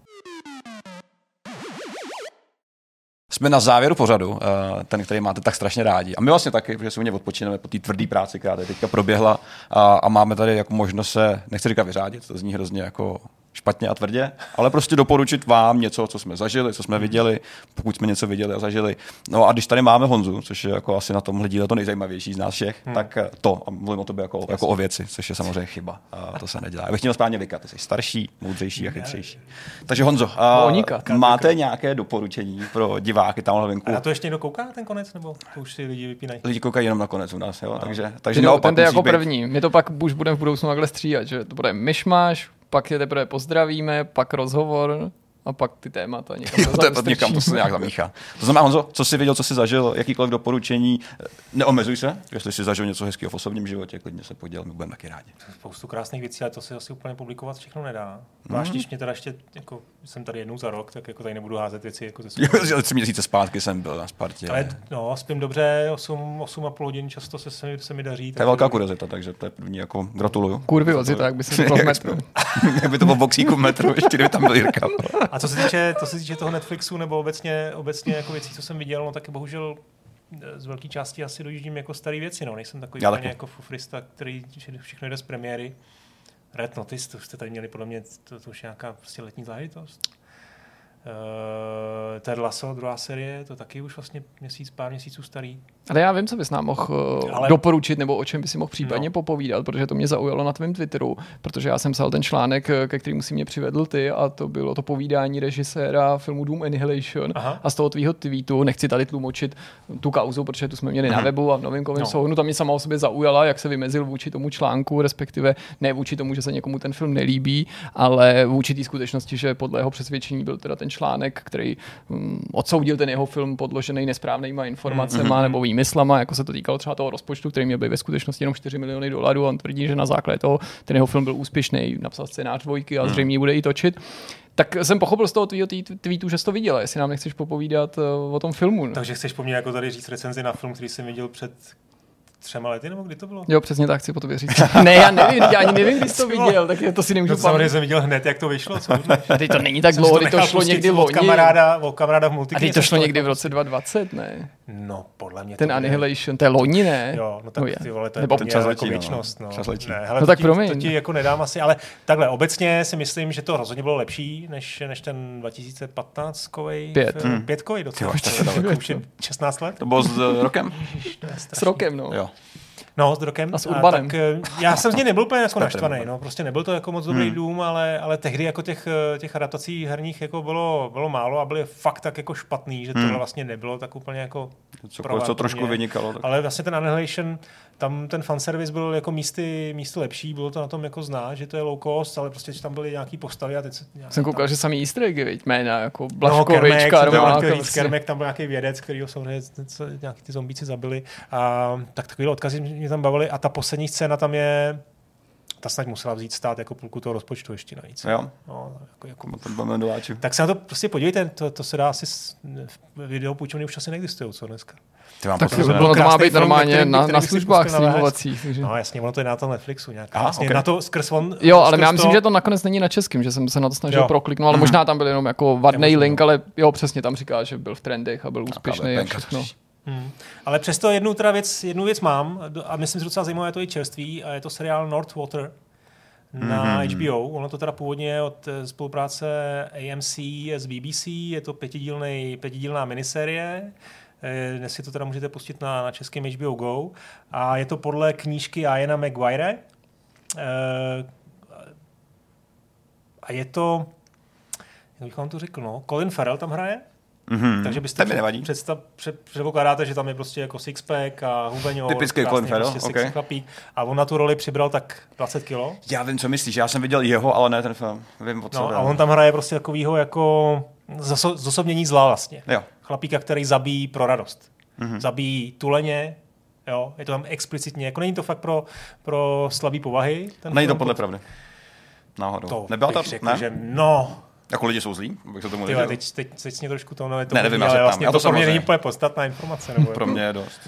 Jsme na závěru pořadu, eh, ten, který máte tak strašně rádi. A my vlastně taky, protože si u mě odpočineme po té tvrdé práci, která tady teďka proběhla a, a máme tady jako možnost se, nechci říkat vyřádit, to zní hrozně jako špatně a tvrdě, ale prostě doporučit vám něco, co jsme zažili, co jsme viděli, pokud jsme něco viděli a zažili. No a když tady máme Honzu, což je jako asi na tomhle díle to nejzajímavější z nás všech, hmm. tak eh, to, a mluvím o tobě jako, jako o věci, což je samozřejmě chyba. A to se nedělá. Já bych měl správně vykat, ty jsi starší, moudřejší a chytřejší. Takže Honzo, a máte nějaké doporučení pro diváky tam venku? A na to ještě někdo kouká na ten konec, nebo to už si lidi vypínají? Lidi koukají jenom na konec u nás, jo? No. Takže, takže no, ten jako být... první. My to pak už budeme v budoucnu takhle stříhat, že to bude myšmaš, pak je teprve pozdravíme, pak rozhovor, a pak ty témata někam jo, to je někam to se nějak zamíchá. To znamená, Honzo, co jsi viděl, co jsi zažil, jakýkoliv doporučení, neomezuj se, jestli jsi zažil něco hezkého v osobním životě, klidně se poděl, my budeme taky rádi. Spoustu krásných věcí, ale to se asi úplně publikovat všechno nedá. Zvlášť, mm. mě teda ještě, jako, jsem tady jednou za rok, tak jako tady nebudu házet věci jako ze Jo, tři měsíce zpátky jsem byl na Spartě. Ale no, spím dobře, 8, 8 a půl hodin, často se, se, se mi daří. To je velká kuriozita, takže to je první, jako gratuluju. Kurvy tak by se řekl metru. by to bylo boxíku metru, ještě kdyby tam byl Jirka. A co se týče, to se týče toho Netflixu nebo obecně, obecně jako věcí, co jsem viděl, no tak bohužel eh, z velké části asi dojíždím jako staré věci, no. Nejsem takový úplně jako fufrista, který všechno jde z premiéry. Red Notice, to jste tady měli podle mě, to, to už je nějaká prostě letní záležitost. Uh, Ted Lasso, druhá série, to taky už vlastně měsíc, pár měsíců starý. Ale já vím, co bys nám mohl uh, Ale... doporučit, nebo o čem bys si mohl případně no. popovídat, protože to mě zaujalo na tvém Twitteru, protože já jsem psal ten článek, eh, ke kterému si mě přivedl ty, a to bylo to povídání režiséra filmu Doom Annihilation. Aha. A z toho tvýho tweetu, nechci tady tlumočit tu kauzu, protože tu jsme měli Aha. na webu a v novinkovém no. souhrnu, tam mě sama o sobě zaujala, jak se vymezil vůči tomu článku, respektive ne vůči tomu, že se někomu ten film nelíbí, ale vůči té skutečnosti, že podle jeho přesvědčení byl teda ten článek, který um, odsoudil ten jeho film podložený nesprávnýma informacemi mm-hmm. nebo výmyslama, jako se to týkalo třeba toho rozpočtu, který měl být ve skutečnosti jenom 4 miliony dolarů. A on tvrdí, že na základě toho ten jeho film byl úspěšný, napsal scénář dvojky a mhm. zřejmě bude i točit. Tak jsem pochopil z toho tvýho tweetu, že jsi to viděl, jestli nám nechceš popovídat uh, o tom filmu. Takže chceš po mně jako tady říct recenzi na film, který jsem viděl před třema lety, nebo kdy to bylo? Jo, přesně tak, chci po tobě říct. ne, já nevím, já ani nevím, kdy jsi to viděl, tak to si nemůžu No, samozřejmě pamatovat. jsem viděl hned, jak to vyšlo. Co A teď to není tak Jsem dlouho, to nechal šlo někdy od loni. kamaráda, od kamaráda v A multikně. teď to šlo to někdy v roce 2020, ne? No, podle mě Ten to Annihilation, to je loni, ne? Jo, no tak je. ty vole, to je Nebo pro mě čas jako letí, no. věčnost. No. Čas letí. Ne, hele, No to tak ti, promiň. To ti jako nedám asi, ale takhle, obecně si myslím, že to rozhodně bylo lepší, než, než ten 2015 kovej. Pět. Hmm. Pětkovej docela. To To už je 16 let. To bylo s eh, rokem? S rokem, no. Jo. No, s Drokem. A s Urbanem. tak, eh, já jsem z něj nebyl úplně jako naštvaný, no, prostě nebyl to jako moc dobrý hmm. dům, ale, ale tehdy jako těch, eh, těch adaptací herních jako bylo, bylo málo a byly fakt tak jako špatný, že tohle vlastně nebylo tak úplně jako Cokoliv, co trošku vynikalo. Tak... Ale vlastně ten Annihilation, tam ten fanservice byl jako místy, místy lepší, bylo to na tom jako znát, že to je low cost, ale prostě že tam byly nějaký postavy a teď se... Jsem koukal, že samý easter eggy, viď, jména, jako No, Blaškovič, Kermek, říct, prostě- Kermek, tam byl nějaký vědec, který samozřejmě co- nějaký ty zombíci zabili. A tak takovýhle odkazy mě tam bavily. A ta poslední scéna tam je, ta snad musela vzít stát jako půlku toho rozpočtu ještě navíc. Jo, No, jako, jako, to dováču. tak se na to prostě podívejte, to, to se dá asi, s- video půjčovny už asi neexistují, co dneska. Ty mám Tak že- ono to má být film, normálně který- na, který na službách. Takže... No jasně, ono to je na tom Netflixu nějak. Aha, vlastně ok. na to skrz on, Jo, ale skrz já myslím, že to nakonec není na českým, že jsem se na to snažil Jo. prokliknout, ale možná tam byl jenom jako vadný link, no. ale jo, přesně tam říká, že byl v trendech a byl úspěšný a všechno. Hmm. Ale přesto jednu, teda věc, jednu věc mám a myslím, že docela zajímavé je to i čerství a je to seriál Northwater na Mhm. HBO. Ono to teda původně je od eh, spolupráce AMC s BBC, je to pětidílnej, pětidílná miniserie. Eh, Dnes si to teda můžete pustit na, na českém HBO Go. A je to podle knížky Iana Maguire. Eh, A je to, jak bych vám to řekl, no, Colin Farrell tam hraje. Mhm. Takže byste Ten mi nevadí. představ, před, předpokládáte, že tam je prostě jako sixpack a hubeňo. Typický Colin Farrell, ok. chlapík. A on na tu roli přibral tak 20 kilo. Já vím, co myslíš. Já jsem viděl jeho, ale ne ten film. Vím, o co No, a on tam hraje prostě takovýho jako zaso- zosobnění zla vlastně. Jo. Chlapíka, který zabíjí pro radost. Mhm. Mm-hmm. Zabíjí tuleně, jo, je to tam explicitně, jako není to fakt pro, pro slabý povahy. Ten Není to podle pravdy. Náhodou. To Nebyla bych ta, řekl, ne? že no, Jako lidi jsou zlí? Bych se tomu Tyhle, nevěděl. teď, teď, teď mě trošku to, no, je to Ne, nevím, ale vlastně Já to, to pro mě není úplně podstatná informace. Nebo Pro jako- mě je dost.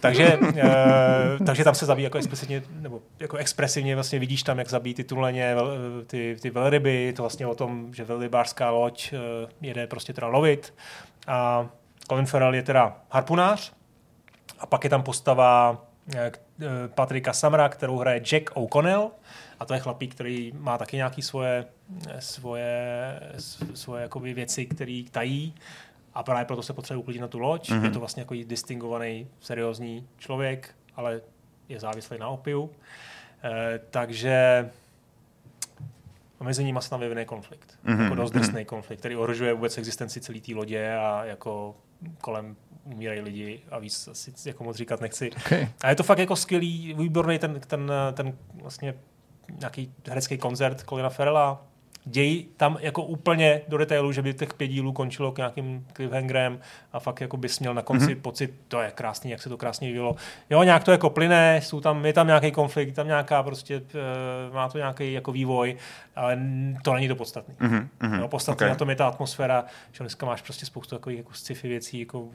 Takže, e, takže tam se zabíjí jako explicitně, nebo jako expresivně vlastně vidíš tam, jak zabíjí ty tuleně, vel, ty, ty velryby, to vlastně o tom, že velrybářská loď e, jede prostě teda lovit a Colin Farrell je teda harpunář a pak je tam postava e, Patrika Samra, kterou hraje Jack O'Connell a to je chlapík, který má taky nějaké svoje, svoje, svoje jakoby věci, které tají a právě proto se potřebuje uklidit na tu loď. Mm-hmm. Je to vlastně jako distingovaný, seriózní člověk, ale je závislý na opiu. E, takže mezi nimi se tam vyvine konflikt. Mm-hmm. Jako dost drsný konflikt, který ohrožuje vůbec existenci celé té lodě a jako kolem umírají lidi a víc asi jako moc říkat nechci. Okay. A je to fakt jako skvělý, výborný ten, ten, ten vlastně nějaký herecký koncert Colina Farrella. Děj tam jako úplně do detailu, že by těch pět dílů končilo k nějakým cliffhangerem a fakt jako bys měl na konci mm-hmm. pocit, to je krásný, jak se to krásně vyvíjelo. Jo, nějak to jako plyne, jsou tam, je tam nějaký konflikt, tam nějaká prostě, uh, má to nějaký jako vývoj, ale to není to podstatné. Mhm, mhm, Jo, podstatně okay. na tom je ta atmosféra, že dneska máš prostě spoustu takových jako sci-fi věcí, jako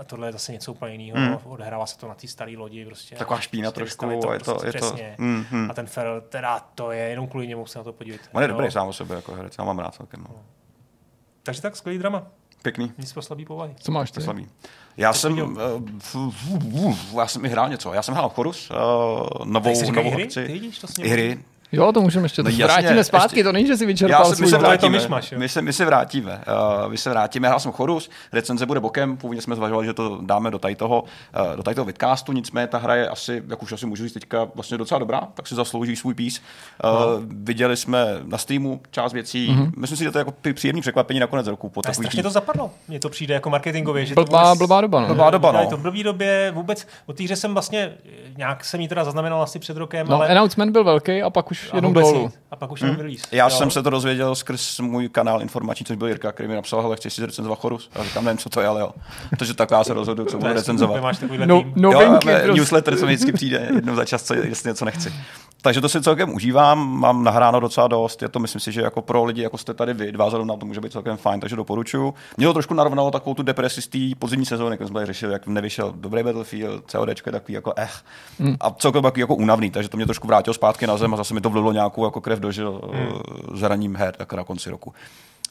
a tohle je zase něco úplně jiného. Mm. Odehrává se to na té staré lodi. Prostě, Taková špína 400 trošku, let, je to, prostě je to, přesně. mm, mm. A ten Ferrell, teda to je, jenom kvůli němu se na to podívat. On je dobrý sám o sobě jako herec, já mám rád celkem. No. Takže tak, skvělý drama. Pěkný, Nic pro slabý povahy. Co máš to ty? slabý. Já jsem, uh, f- f- f- já jsem i hrál něco. Já jsem hrál Chorus, uh, novou, novou hry? akci. Ty vidíš, to hry, Jo, to můžeme ještě, No se jasně, vrátíme zpátky, ještě- to není, že si Já vyčerpal se, my svůj se vrátíme, my se, my se vrátíme, uh, my se vrátíme, hrál jsem Chorus, recenze bude bokem, původně jsme zvažovali, že to dáme do tady toho, uh, do tady toho vidcastu, nicméně ta hra je asi, jak už asi můžu říct teďka, vlastně docela dobrá, tak si zaslouží svůj pís. Uh, No. Viděli jsme na Steamu část věcí, Mhm. mm-hmm. myslím si, že to je jako pří- příjemný překvapení na konec roku. Po takový strašně tý- to zapadlo. Mně to přijde jako marketingově. Že Blbá, to vůbec, blbá doba, no. Blbá doba, no. Je to v blbý době vůbec. O té hře jsem vlastně, nějak jsem ji teda zaznamenal asi před rokem, No, ale... announcement byl velký a pak už a jenom vůbec dolů. nic. A pak už jenom release. Já Jo. jsem se to dozvěděl skrz můj kanál informační, což byl Jirka, který mi napsal, hele, chci si recenzovat Chorus. Já říkám, nevím, co to je, ale jo. Takže tak já se rozhodu, co budu recenzovat. Máš No, tým. novinky jo, prostě. newsletter, co mi vždycky přijde jednou za čas, co, jestli něco nechci. takže to si celkem užívám, mám nahráno docela dost, je to myslím si, že jako pro lidi, jako jste tady vy, dva zrovna, to může být celkem fajn, takže doporučuju. Mě to trošku narovnalo takovou tu depresi z té podzimní sezóny, jak jsme řešili, jak nevyšel dobrý Battlefield, COD je takový jako eh. Mm. A celkem takový jako únavný, takže to mě trošku vrátilo zpátky na zem a zase mi to vlilo nějakou jako krev dožil mm. zraním her jako na konci roku.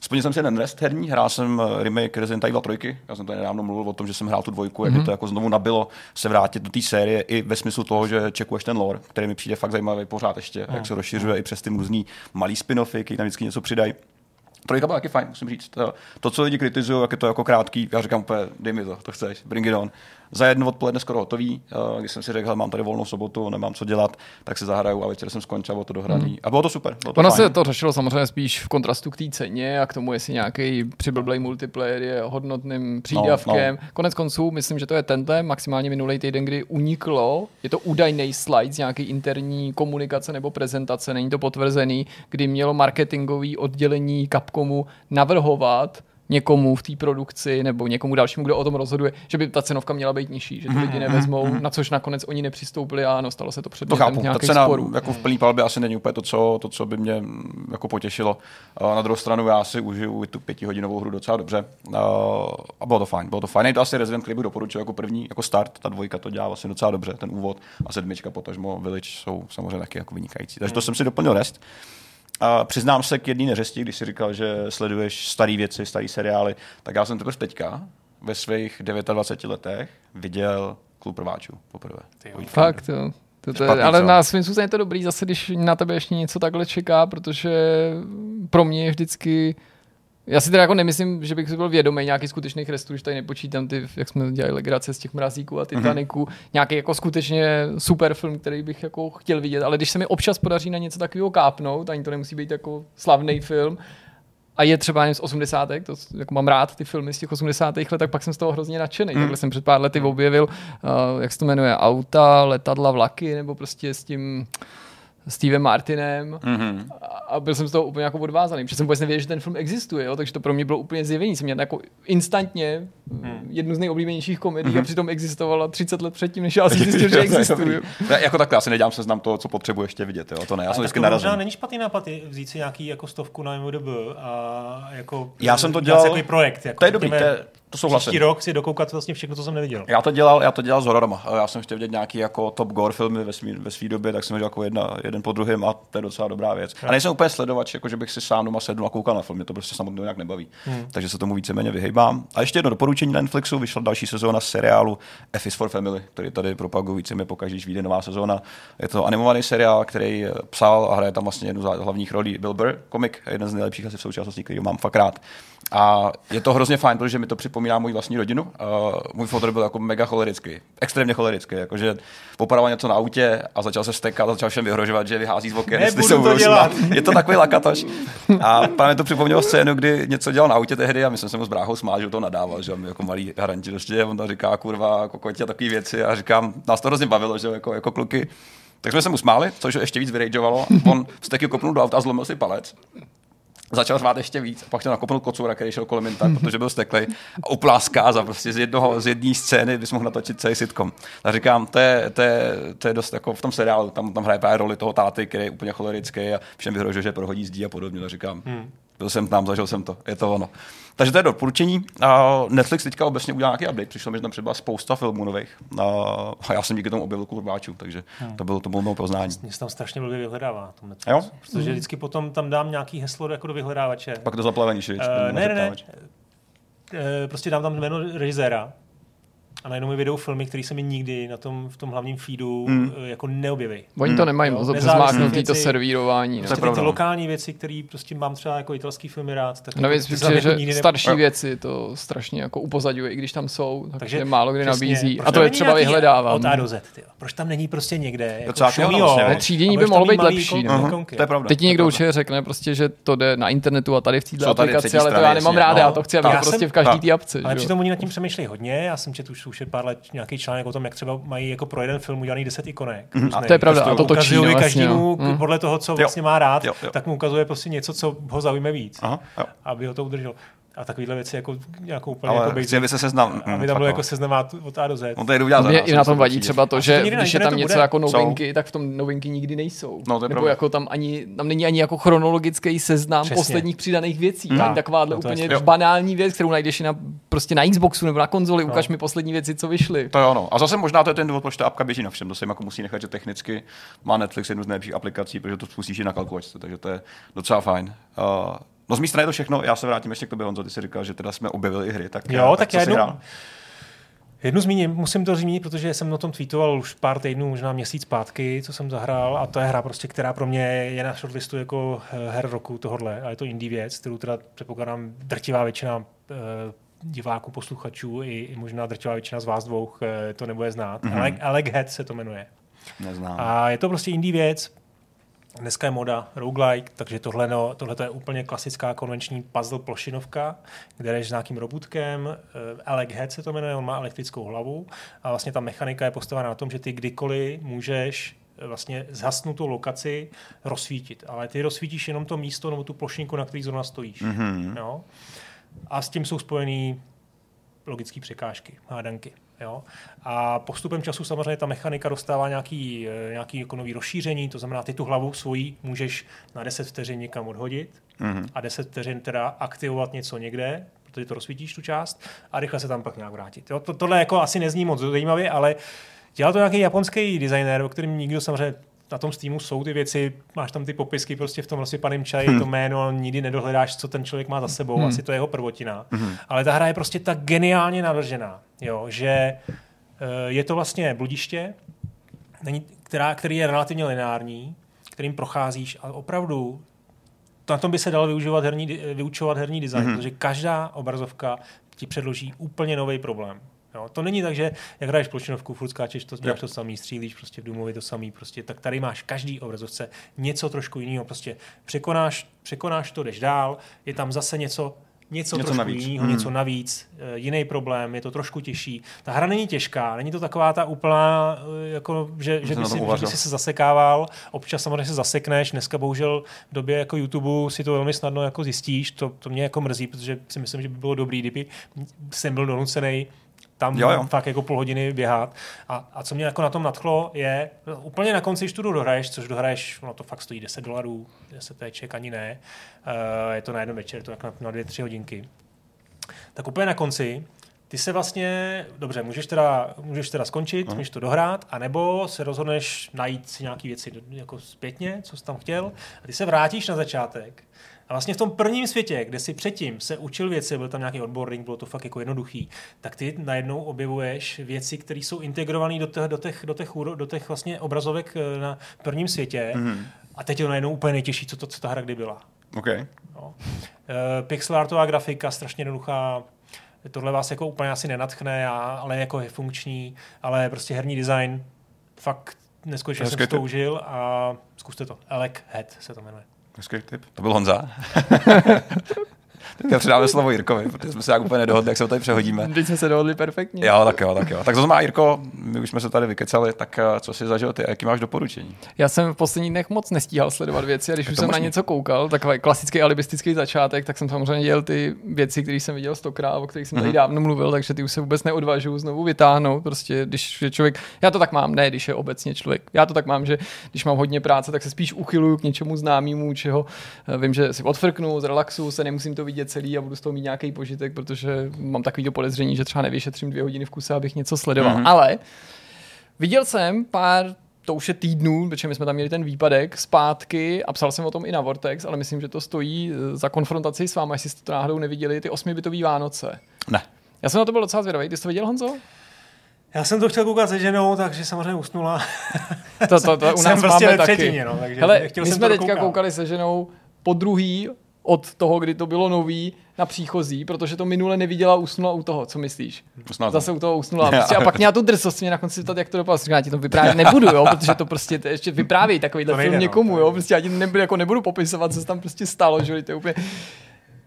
Splnil jsem si ten rest herní, hrál jsem eh, remake Resident Evil 3. Já jsem tady nedávno mluvil o tom, že jsem hrál tu dvojku, jak mm-hmm. to jako znovu nabilo se vrátit do té série i ve smyslu toho, že čekuješ ten lore, který mi přijde fakt zajímavý pořád ještě, mm. jak se rozšiřuje mm. i přes ty různý malý spin-offy, který tam vždycky něco přidají. Trojka byla taky fajn, musím říct. To, to co lidi kritizují, jak je to jako krátký, já říkám úplně, dej mi to, to chceš, bring it on za jedno odpoledne skoro hotový, eh, když jsem si řekl, mám tady volnou sobotu, nemám co dělat, tak se zahraju a večer jsem skončil to dohraný. Hmm. A bylo to super. Bylo to ono fajn. se to řešilo samozřejmě spíš v kontrastu k té ceně a k tomu, jestli nějaký přiblblej multiplayer je hodnotným přídavkem. No, no. Konec konců, myslím, že to je tenhle, maximálně minulý týden, kdy uniklo, je to údajný slide z nějaké interní komunikace nebo prezentace, není to potvrzený, kdy mělo marketingový oddělení Capcomu navrhovat, někomu v té produkci nebo někomu dalšímu, kdo o tom rozhoduje, že by ta cenovka měla být nižší, že to lidi mhm, nevezmou, mhm. na což nakonec oni nepřistoupili a ano, stalo se to předmětem to chápu. Ta cena sporů. jako v plný palbě asi není úplně to co, to, co by mě mm, jako potěšilo. Na druhou stranu já si užiju tu pětihodinovou hru docela dobře. A bylo to fajn, bylo to fajn. Je to asi Resident Evil doporučil jako první, jako start, ta dvojka to dělá vlastně docela dobře, ten úvod a sedmička, potažmo Village jsou samozřejmě taky jako vynikající. Takže to jsem si doplnil rest. A přiznám se k jedné neřesti, když jsi říkal, že sleduješ staré věci, staré seriály, tak já jsem teprve teďka ve svých 29 letech viděl klub prváčů poprvé. Fakt, jo. To, to, Špatný, ale co? na svým způsobem je to dobrý zase, když na tebe ještě něco takhle čeká, protože pro mě je vždycky já si teda jako nemyslím, že bych si byl vědomý nějakých skutečných restů, že tady nepočítám ty, jak jsme dělali legrace z těch mrazíků a Titaniců, mm-hmm. nějaký jako skutečně super film, který bych jako chtěl vidět, ale když se mi občas podaří na něco takového kápnout, ani to nemusí být jako slavný film, a je třeba jen z 80. To, jako mám rád ty filmy z těch 80. let, tak pak jsem z toho hrozně nadšený. Mm. Takhle jsem před pár lety objevil, uh, jak se to jmenuje, auta, letadla, vlaky, nebo prostě s tím Stevem Martinem mm-hmm. a byl jsem z toho úplně jako odvázaný, protože jsem vůbec nevěděl, že ten film existuje, jo, takže to pro mě bylo úplně zjevení. Jsem měl jako instantně mm. jednu z nejoblíbenějších komedií mm-hmm. a přitom existovala 30 let předtím, než já si zjistil, že existuje. ne, jako takhle, asi nedělám seznam toho, co potřebuji ještě vidět, jo, to ne, já jsem vždycky narazil. Možná není špatný nápad vzít si nějaký jako stovku na MDB a jako já jsem to dělal, jako projekt. Jako, to je dobrý, to je, to souhlasím. Příští rok si dokoukat vlastně všechno, co jsem neviděl. Já to dělal, já to dělal s hororama. Já jsem chtěl vidět nějaký jako top gore filmy ve, svý, ve své době, tak jsem dělal jako jedna, jeden po druhém a to je docela dobrá věc. A nejsem úplně sledovač, jako že bych si sám doma sedl a koukal na film, mě to prostě samotně nějak nebaví. Hmm. Takže se tomu víceméně vyhejbám. A ještě jedno doporučení na Netflixu, vyšla další sezóna seriálu F is for Family, který tady propagují více pokaždé, když vyjde nová sezóna. Je to animovaný seriál, který psal a hraje tam vlastně jednu z hlavních rolí Bill Burr, komik, jeden z nejlepších asi v současnosti, který mám fakt rád. A je to hrozně fajn, protože mi to připomíná můj vlastní rodinu. Uh, můj fotor byl jako mega cholerický, extrémně cholerický, jakože poparoval něco na autě a začal se stekat, začal všem vyhrožovat, že vyhází z oken, jestli se to dělat. Je to takový lakatoš. A právě to připomnělo scénu, kdy něco dělal na autě tehdy a my jsme se mu s bráchou smál, že to nadával, že my jako malý hranti, prostě on to říká, kurva, kokotě a takové věci a říkám, nás to hrozně bavilo, že jako, jako kluky. Tak jsme se mu smáli, což ho ještě víc vyrageovalo. On steky kopnul do auta a zlomil si palec začal řvát ještě víc. A pak chtěl nakopnout kocoura, který šel kolem tak, protože byl steklej a upláská za prostě z jednoho, z jedné scény bys mohl natočit celý sitcom. A říkám, to je, to je, to je dost jako v tom seriálu, tam, tam hraje právě roli toho táty, který je úplně cholerický a všem vyhrožuje, že prohodí zdí a podobně. A říkám, hmm. Byl jsem tam, zažil jsem to, je to ono. Takže to je doporučení. Netflix teďka obecně udělal nějaký update. Přišlo mi, že tam třeba spousta filmů nových. A já jsem díky tomu objevil kurbáčů, takže hmm. to bylo to bylo poznání. Mě se tam strašně blbě vyhledává. Tom Netflix, jo? Protože hmm. vždycky potom tam dám nějaký heslo jako do vyhledávače. Pak to zaplavení, uh, ne, ne, ne. Uh, prostě dám tam jméno režiséra a najednou mi vyjdou filmy, které se mi nikdy na tom, v tom hlavním feedu mm. jako neobjeví. Oni to nemají moc dobře zmáknutý to servírování. Prostě ty, ty lokální věci, které prostě mám třeba jako italský filmy rád. Tak no víc, že, že starší ne... věci to strašně jako upozadňuje, i když tam jsou, tak Takže málo kdy přesně, nabízí. A to je třeba vyhledávám. Od A do Z, tyjo. Proč tam není prostě někde? Jako vlastně, třídění by mohlo být lepší. No. To je pravda. Teď někdo určitě řekne prostě, že to jde na internetu a tady v této aplikaci, ale to já nemám rád, já to chci, aby to prostě v každé té apce. Ale přitom oni nad tím přemýšlejí hodně. Já jsem četl už pár let nějaký článek o tom, jak třeba mají jako pro jeden film udělaný 10 ikonek. Mm, a to je pravda, prostě a to točí. Vlastně, každému mm. podle toho, co vlastně má rád, jo, jo. tak mu ukazuje prostě něco, co ho zaujme víc, Aha, jo. aby ho to udržel. A takovéhle věci jako nějakou úplně Ale jako chci, aby se seznam. aby mm, tam byl fakt, jako no. seznam od A do Z. On to jde udělat za Mě i na tom vadí třeba to, to že když je tam něco bude. jako Jsou. novinky, tak v tom novinky nikdy nejsou. No, to je Nebo pravda. jako tam ani, tam není ani jako chronologický seznam Přesně. posledních přidaných věcí. Mm. Ani takováhle No to je úplně skvělé. banální věc, kterou najdeš i na, prostě na Xboxu nebo na konzoli. No. Ukaž mi poslední věci, co vyšly. To jo, no. A zase možná to je ten důvod, proč ta apka běží na všem. To se jim jako musí nechat, že technicky má Netflix jednu z nejlepších aplikací, protože to spustíš i na kalkulačce, takže to je docela fajn. Uh, no z mé strany je to všechno, já se vrátím ještě k tobě, Honzo, ty jsi říkal, že teda jsme objevili hry, tak, Jo, eh, tak co já jednu, jednu zmíním, musím to zmínit, protože jsem o tom tweetoval už pár týdnů, možná měsíc zpátky, co jsem zahrál a to je hra prostě, která pro mě je na shortlistu jako eh, her roku tohodle a je to indie věc, kterou teda předpokládám drtivá většina eh, diváků, posluchačů i, i možná drtivá většina z vás dvou eh, to nebude znát. Mm-hmm. Alec, Alec Head se to jmenuje. Neznám. A je to prostě indie věc. Dneska je moda roguelike, takže tohle, no, tohle je úplně klasická konvenční puzzle plošinovka, kde jdeš s nějakým robotkem. eh, Alec Head se to jmenuje, on má elektrickou hlavu a vlastně ta mechanika je postavená na tom, že ty kdykoliv můžeš eh, vlastně zhasnutou lokaci rozsvítit. Ale ty rozsvítíš jenom to místo nebo tu plošinku, na který zrovna stojíš. Mhm. Jo? A s tím jsou spojený logické překážky, hádanky. Jo? A postupem času samozřejmě ta mechanika dostává nějaký, eh, nějaký jako nový rozšíření, to znamená, ty tu hlavu svoji můžeš na 10 vteřin někam odhodit Mhm. a 10 vteřin teda aktivovat něco někde, protože to rozsvítíš tu část a rychle se tam pak nějak vrátit. Jo? To, tohle jako asi nezní moc zajímavě, ale dělal to nějaký japonský designér, o kterém nikdo samozřejmě na tom Steamu jsou ty věci, máš tam ty popisky prostě v tom rozsypaném čaji, Hmm. to jméno, nikdy nedohledáš, co ten člověk má za sebou, Hmm. asi to je jeho prvotina. Mhm. Ale ta hra je prostě tak geniálně navržená, jo, že eh, je to vlastně bludiště, která, který je relativně lineární, kterým procházíš a opravdu na tom by se dalo využívat herní, vyučovat herní design, mm-hmm. protože každá obrazovka ti předloží úplně nový problém. Jo, to není tak, že jak hraješ pločinovku, furt skáčeš, to, děláš to samý, střílíš prostě v Doomovi to samý, prostě, tak tady máš každý obrazovce něco trošku jiného, prostě překonáš, překonáš to, jdeš dál, je tam zase něco, něco, Něco trošku navíc. jiného, Hmm. něco navíc, eh, jiný problém, je to trošku těžší. Ta hra není těžká, není to taková ta úplná, eh, jako, že, že, by si, že by si se zasekával, občas samozřejmě se zasekneš, dneska bohužel v době jako YouTube si to velmi snadno jako zjistíš, to, to mě jako mrzí, protože si myslím, že by bylo dobrý, kdyby jsem byl donucený tam Jo, jo, fakt jako půl hodiny běhat. A, a co mě jako na tom nadchlo je, úplně na konci, když tu dohraješ, což dohraješ, no to fakt stojí 10 dolarů, 10 téček ani ne, uh, je to na jeden večer, je to jak na, na dvě, tři hodinky. Tak úplně na konci, ty se vlastně, dobře, můžeš teda, můžeš teda skončit, Aha. můžeš to dohrát, anebo se rozhodneš najít si nějaké věci jako zpětně, co jsi tam chtěl, a ty se vrátíš na začátek a vlastně v tom prvním světě, kde si předtím se učil věci, byl tam nějaký odborník, bylo to fakt jako jednoduchý, tak ty najednou objevuješ věci, které jsou integrované do těch, do těch, do těch, do těch vlastně obrazovek eh, na prvním světě. Mhm. A teď je to najednou úplně nejtěžší, co, to, co ta hra kdy byla. OK. No. E, pixelartová grafika, strašně jednoduchá. Tohle vás jako úplně asi nenatchne, a, ale jako je funkční, ale prostě herní design fakt neskutečně jsem to užil a zkuste to. Elec Head se to jmenuje. Hezký tip. To byl Honza. Teďka předáme slovo Jirkovi, protože jsme se jak úplně nedohodli, jak se ho tady přehodíme. Teď jsme se dohodli perfektně. Jo, tak jo, tak jo. Tak to znamená, Jirko, my už jsme se tady vykecali, tak eh, co jsi zažil ty, jaký máš doporučení? Já jsem v posledních dnech moc nestíhal sledovat věci a když už jsem na možný. něco koukal, takový klasický alibistický začátek, tak jsem samozřejmě dělal ty věci, které jsem viděl stokrát, o kterých jsem tady Mhm. dávno mluvil, takže ty už se vůbec neodvažuju znovu vytáhnout. Prostě, když je člověk, já to tak mám, ne, když je obecně člověk. Já to tak mám, že když mám hodně práce, tak se spíš uchyluju k něčemu známému, čeho eh, vím, že si odfrknu, zrelaxu se, nemusím to vidět celý a budu z toho mít nějaký požitek, protože mám takový podezření, že třeba nevyšetřím dvě hodiny v kuse, abych něco sledoval. Mhm. Ale Viděl jsem pár, to už je týdnů, protože my jsme tam měli ten výpadek zpátky a psal jsem o tom i na Vortex, ale myslím, že to stojí eh, za konfrontaci s vámi, jestli jste to náhodou neviděli, ty osmibitový Vánoce. Ne. Já jsem na to byl docela zvědavý. Ty jsi to viděl, Honzo? Já jsem to chtěl koukat se ženou, takže samozřejmě usnula. To, to, to u jsem nás prostě máme ve taky. třetině, no, takže Hele, chtěl my jsem jsme teďka koukali se ženou po druhý od toho, kdy to bylo nový na příchozí, protože to minule neviděla, usnula u toho. Co myslíš? Snad. Zase u toho usnula. Prostě, a pak měla tu drzost mě na konci zeptat, jak to dopadlo. Říká, já ti to vyprávět nebudu, jo, protože to prostě to ještě vyprávějí takovýhle nejde, film no, někomu, jo. Prostě já ti nebudu, jako nebudu popisovat, co se tam prostě stalo, že jo, to je úplně...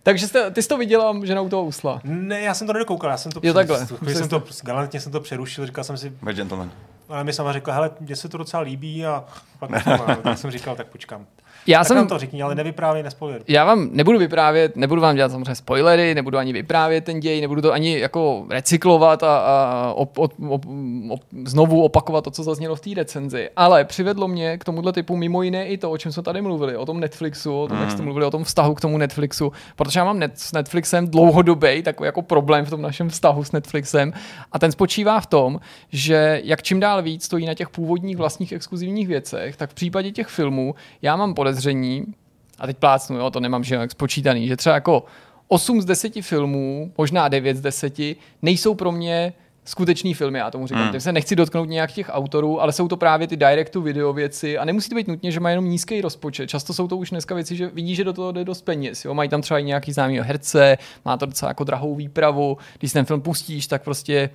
Takže jste, ty jsi to viděla, žena u toho usla. Ne, já jsem to nedokoukal, já jsem to, Jo, takhle. chvíli jsem to, galantně jsem to přerušil, říkal jsem si, We're gentleman. ale mi sama řekla, hele, mně se to docela líbí a pak, tak jsem říkal, tak počkám. Já tak jsem, nám to řekni, ale nevyprávěj, nespoiler. já vám nebudu vyprávět, nebudu vám dělat samozřejmě spoilery, nebudu ani vyprávět ten děj, nebudu to ani jako recyklovat a, a op, op, op, op, znovu opakovat to, co zaznělo v té recenzi. Ale přivedlo mě k tomuhle typu mimo jiné i to, o čem jsme tady mluvili, o tom Netflixu, o tom, jak jste mluvili, o tom vztahu k tomu Netflixu, protože já mám net, s Netflixem dlouhodobý takový jako problém v tom našem vztahu s Netflixem a ten spočívá v tom, že jak čím dál víc stojí na těch původních vlastních exkluzivních věcech, tak v případě těch filmů já mám podezření, a teď plácnu, jo, to nemám že jak spočítaný, že třeba jako 8 z 10 filmů, možná 9 z 10, nejsou pro mě skutečný filmy, já tomu říkám. Hmm. se nechci dotknout nějak těch autorů, ale jsou to právě ty direct to video věci a nemusí to být nutně, že mají jenom nízký rozpočet. Často jsou to už dneska věci, že vidí, že do toho jde dost peněz. Jo? Mají tam třeba i nějaký známý herce, má to docela jako drahou výpravu. Když ten film pustíš, tak prostě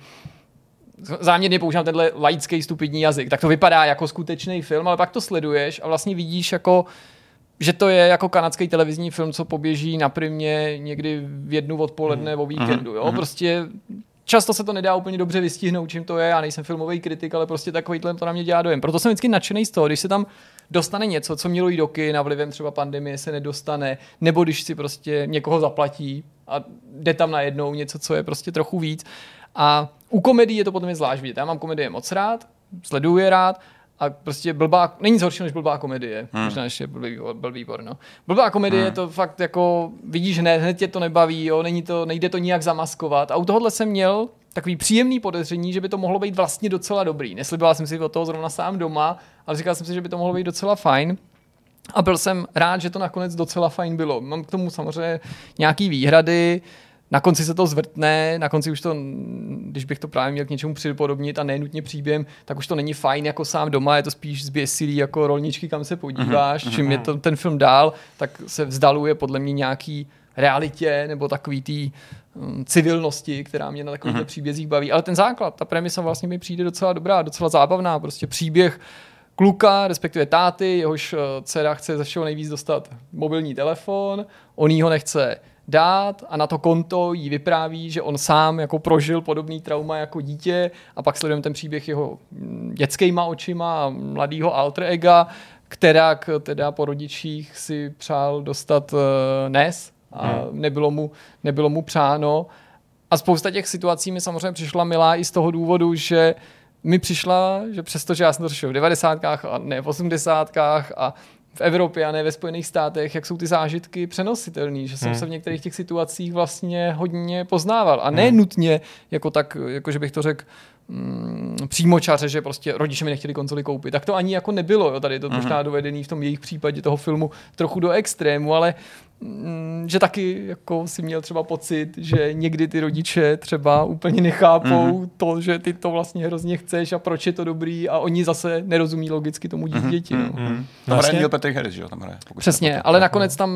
záměrně používám tenhle laický stupidní jazyk, tak to vypadá jako skutečný film, ale pak to sleduješ a vlastně vidíš jako že to je jako kanadský televizní film, co poběží na primě někdy v jednu odpoledne o víkendu. Jo? Prostě často se to nedá úplně dobře vystihnout, čím to je. Já nejsem filmový kritik, ale prostě takovýhle to na mě dělá dojem. Proto jsem vždycky nadšený z toho, když se tam dostane něco, co mělo jít do kina, vlivem třeba pandemie se nedostane, nebo když si prostě někoho zaplatí a jde tam najednou něco, co je prostě trochu víc. A u komedii je to potom je zvlášť vidět. Já mám komedie moc rád, sleduju je rád, a prostě blbá, není nic horšího než blbá komedie. Hmm. Možná ještě byl výbor, byl výbor, no. Blbá komedie hmm. to fakt jako, vidíš hned, hned tě to nebaví, jo, není to, nejde to nijak zamaskovat. A u tohohle jsem měl takový příjemný podezření, že by to mohlo být vlastně docela dobrý. Nesliboval jsem si od toho zrovna sám doma, ale říkal jsem si, že by to mohlo být docela fajn. A byl jsem rád, že to nakonec docela fajn bylo. Mám k tomu samozřejmě nějaký výhrady, na konci se to zvrtne, na konci už to, když bych to právě měl k něčemu připodobnit a nenutně příběhem, tak už to není fajn jako sám doma, je to spíš zběsilý jako rolničky, kam se podíváš, mm-hmm. čím je to, ten film dál, tak se vzdaluje podle mě nějaký realitě nebo takový tý um, civilnosti, která mě na takových mm-hmm. příbězích baví. Ale ten základ, ta premisa vlastně mi přijde docela dobrá, docela zábavná. Prostě příběh kluka, respektive táty, jehož uh, dcera chce ze všeho nejvíc dostat mobilní telefon, on jí ho nechce dát a na to konto jí vypráví, že on sám jako prožil podobný trauma jako dítě a pak sledujeme ten příběh jeho dětskýma očima a mladýho alter ega, která teda po rodičích si přál dostat uh, NES a hmm. nebylo, mu, nebylo mu přáno. A spousta těch situací mi samozřejmě přišla milá i z toho důvodu, že mi přišla, že přestože já jsem to řešil v 90. a ne v 80. a v Evropě a ne ve Spojených státech, jak jsou ty zážitky přenositelné, že jsem hmm. se v některých těch situacích vlastně hodně poznával. A ne hmm. nutně, jako tak, jako že bych to řekl, mm, přímočaře, že prostě rodiče mi nechtěli konzoli koupit. Tak to ani jako nebylo, jo. tady je to hmm. možná dovedený v tom jejich případě toho filmu trochu do extrému, ale že taky jako si měl třeba pocit, že někdy ty rodiče třeba úplně nechápou mm-hmm. to, že ty to vlastně hrozně chceš a proč je to dobrý a oni zase nerozumí logicky tomu dítěti. Mm-hmm. No. Mm-hmm. Tam vlastně... hraje Neil Patrick Harris, že jo? Tam hraje, Přesně, ale nakonec tam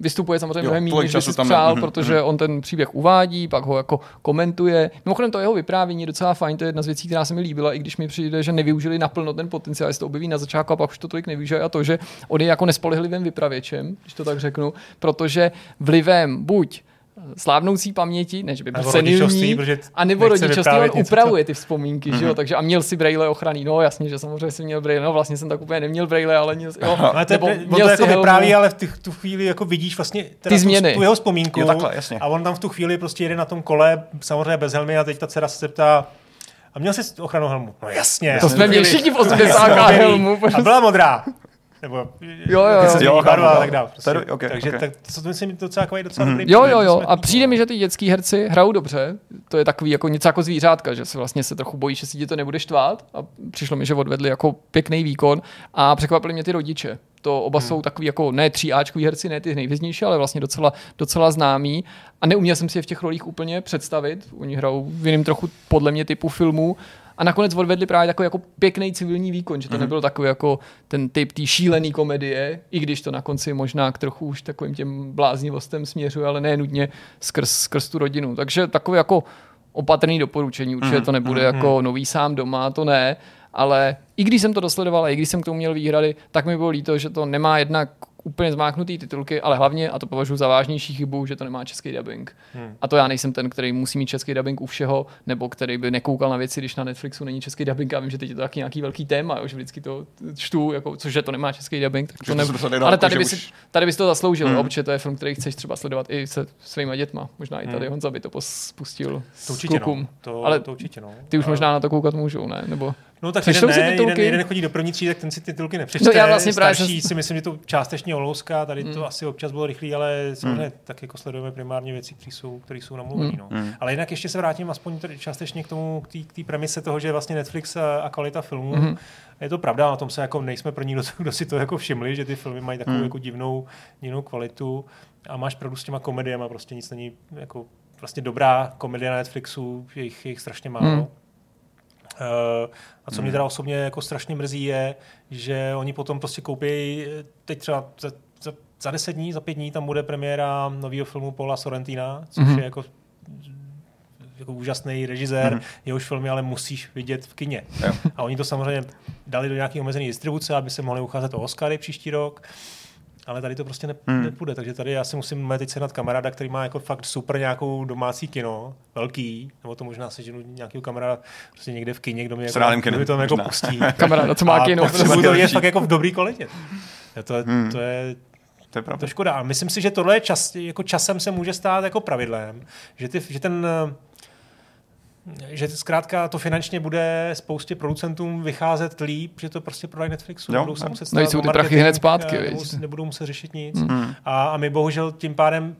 vystupuje samozřejmě mnohem méně, než si přál, mm-hmm. protože mm-hmm. on ten příběh uvádí, pak ho jako komentuje. Mimochodem to jeho vyprávění je docela fajn, to je jedna z věcí, která se mi líbila, i když mi přijde, že nevyužili naplno ten potenciál, se to objeví na začátku a pak už to tolik nevyužije a to, že on je jako nespolehlivým vypravěčem, když to tak řeknu, protože vlivem buď slávnoucí paměti, než by byl senilní, a nebo rodičovství, on něco, upravuje ty vzpomínky, mm-hmm. že jo, mhm. takže a měl si braille ochranný, no jasně, že samozřejmě si měl braille, no vlastně jsem tak úplně neměl braille, ale měl, jo, ale to, nebo on měl to jako vypráví, ale v ty, tu chvíli jako vidíš vlastně ty změny. Tu, tu jeho vzpomínku jo, takhle, jasně. a on tam v tu chvíli prostě jede na tom kole, samozřejmě bez helmy a teď ta dcera se ptá, a měl jsi ochranu helmu? No jasně. To jsme měli všichni v 80 helmu. A byla modrá. Nebo jo, jo, jo. jo barva a tak dále. Prostě. Tady, okay, Takže okay. tak, to myslím docela takový docela mm-hmm. dobrý Jo, jo, jo. A přijde mi, že ty dětský herci hrajou dobře. To je takový jako něco jako zvířátka, že se vlastně se trochu bojí, že si tě to nebude štvát. A přišlo mi, že odvedli jako pěkný výkon. A překvapili mě ty rodiče. To oba hmm. jsou takový jako ne tříáčkový herci, ne ty nejvěznější, ale vlastně docela, docela známý. A neuměl jsem si je v těch rolích úplně představit. Oni hrajou v jiném trochu podle mě typu filmů a nakonec odvedli právě takový jako pěkný civilní výkon, že to mm-hmm. nebyl takový jako ten typ té šílený komedie, i když to na konci možná k trochu už takovým těm bláznivostem směřuje, ale ne nutně skrz, skrz tu rodinu. Takže takový jako opatrný doporučení, určitě mm-hmm. to nebude mm-hmm. jako nový sám doma, to ne, ale i když jsem to dosledoval a i když jsem k tomu měl výhrady, tak mi bylo líto, že to nemá jednak úplně zmáknutý titulky, ale hlavně, a to považuji za vážnější chybu, že to nemá český dubbing. Hmm. A to já nejsem ten, který musí mít český dubbing u všeho, nebo který by nekoukal na věci, když na Netflixu není český dubbing. Já vím, že teď je to taky nějaký velký téma, jo, že vždycky to čtu, jako, což že to nemá český dubbing. Tak to ne... to ale tady by, už... si, tady by si to zasloužil, hmm. protože to je film, který chceš třeba sledovat i se svýma dětma. Možná i tady hmm. Honza by to spustil to určitě, no. to, ale to určitě, no. ty už možná na to koukat můžou, ne? Nebo No tak jeden, ne, jeden, jeden, chodí do první třídy, tak ten si titulky nepřečte. No já vlastně Starší právě si myslím, že to částečně olouská, tady mm. to asi občas bylo rychlý, ale samozřejmě mm. tak jako sledujeme primárně věci, které jsou, které jsou namluvené. Mm. No. Mm. Ale jinak ještě se vrátím aspoň tady částečně k tomu, k té premise toho, že vlastně Netflix a, a kvalita filmů, mm. je to pravda, na tom se jako nejsme první, kdo, kdo si to jako všimli, že ty filmy mají takovou mm. jako divnou, divnou kvalitu a máš pravdu s těma komediemi, prostě nic není jako vlastně dobrá komedie na Netflixu, je jich, je jich strašně málo. Mm. Uh, a co mě hmm. teda osobně jako strašně mrzí je, že oni potom prostě koupí, teď třeba za, za, za deset dní, za pět dní tam bude premiéra nového filmu Paula Sorrentina, což mm-hmm. je jako jako úžasný režisér, mm-hmm. jehož filmy ale musíš vidět v kině. Jo. A oni to samozřejmě dali do nějaké omezené distribuce, aby se mohli ucházet o Oscary příští rok ale tady to prostě ne, hmm. nepůjde, takže tady já si musím teď sehnat kamaráda, který má jako fakt super nějakou domácí kino, velký, nebo to možná seženu nějakého kamaráda prostě někde v kině, kdo mi, jako, kdo mi to jako pustí. Kamaráda, co má kino. A to je fakt jako v dobrý kvalitě. To, hmm. to je to je pravda. To škoda. A myslím si, že tohle je čas, jako časem se může stát jako pravidlem, že, ty, že ten že zkrátka to finančně bude spoustě producentům vycházet líp, že to prostě prodají Netflixu. Jo, nebudou se muset no jsou ty prachy hned zpátky. Nebudou, nebudou muset řešit nic. Mm. A, a my bohužel tím pádem,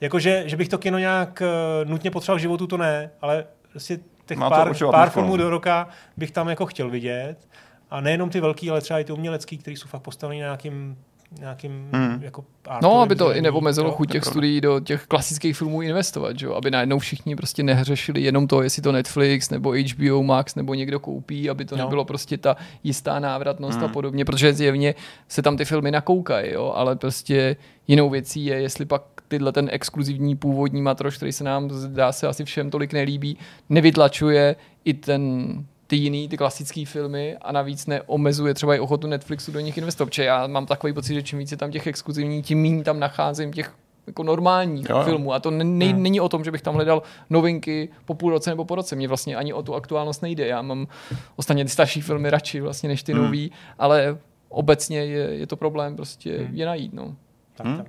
jakože že bych to kino nějak uh, nutně potřeboval v životu, to ne, ale prostě těch Má pár, pár filmů do roka bych tam jako chtěl vidět. A nejenom ty velký, ale třeba i ty umělecký, které jsou fakt postaveny na nějakým nějakým hmm. jako No, aby to i neomezilo chuť těch studií do těch klasických filmů investovat, že? aby najednou všichni prostě neřešili jenom to, jestli to Netflix nebo HBO Max nebo někdo koupí, aby to no. nebylo prostě ta jistá návratnost hmm. a podobně, protože zjevně se tam ty filmy nakoukají, jo? ale prostě jinou věcí je, jestli pak tyhle ten exkluzivní původní matroš, který se nám zdá se asi všem tolik nelíbí, nevytlačuje i ten ty jiný, ty klasické filmy a navíc neomezuje třeba i ochotu Netflixu do nich investovat. Protože já mám takový pocit, že čím více tam těch exkluzivních, tím méně tam nacházím těch jako normálních jo, jo. filmů. A to ne, ne, hmm. není o tom, že bych tam hledal novinky po půl roce nebo po roce. Mně vlastně ani o tu aktuálnost nejde. Já mám ostatně ty starší filmy radši vlastně než ty hmm. nový, ale obecně je, je to problém prostě hmm. je najít. No. Tak, hmm. tak.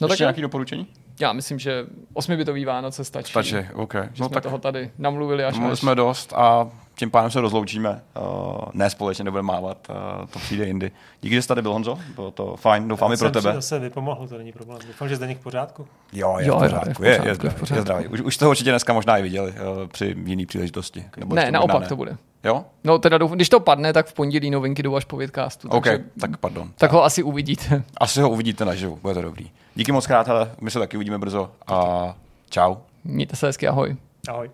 No, Ještě tak nějaký doporučení? Já myslím, že osmibitový Vánoce stačí. Stačí, OK. Že no jsme tak toho tady namluvili až Mluvili jsme dost a tím pádem se rozloučíme. Uh, ne společně nebudeme mávat, uh, to přijde jindy. Díky, že jsi tady byl, Honzo. Bylo to fajn, doufám i pro tebe. Já se vypomohl, to není problém. Doufám, že zde v pořádku. Jo, je jo, v pořádku. Je, je, je, zdravý, je zdravý. Už, už jste ho určitě dneska možná i viděli uh, při jiné příležitosti. Nebo ne, naopak ne. to bude. Jo? No teda doufám, když to padne, tak v pondělí novinky jdou až po vidcastu. OK, takže, tak pardon. Tak ho asi uvidíte. Asi ho uvidíte naživu, bude to dobrý. Díky moc krát, hele, my se taky uvidíme brzo a čau. Mějte se hezky, ahoj. Ahoj.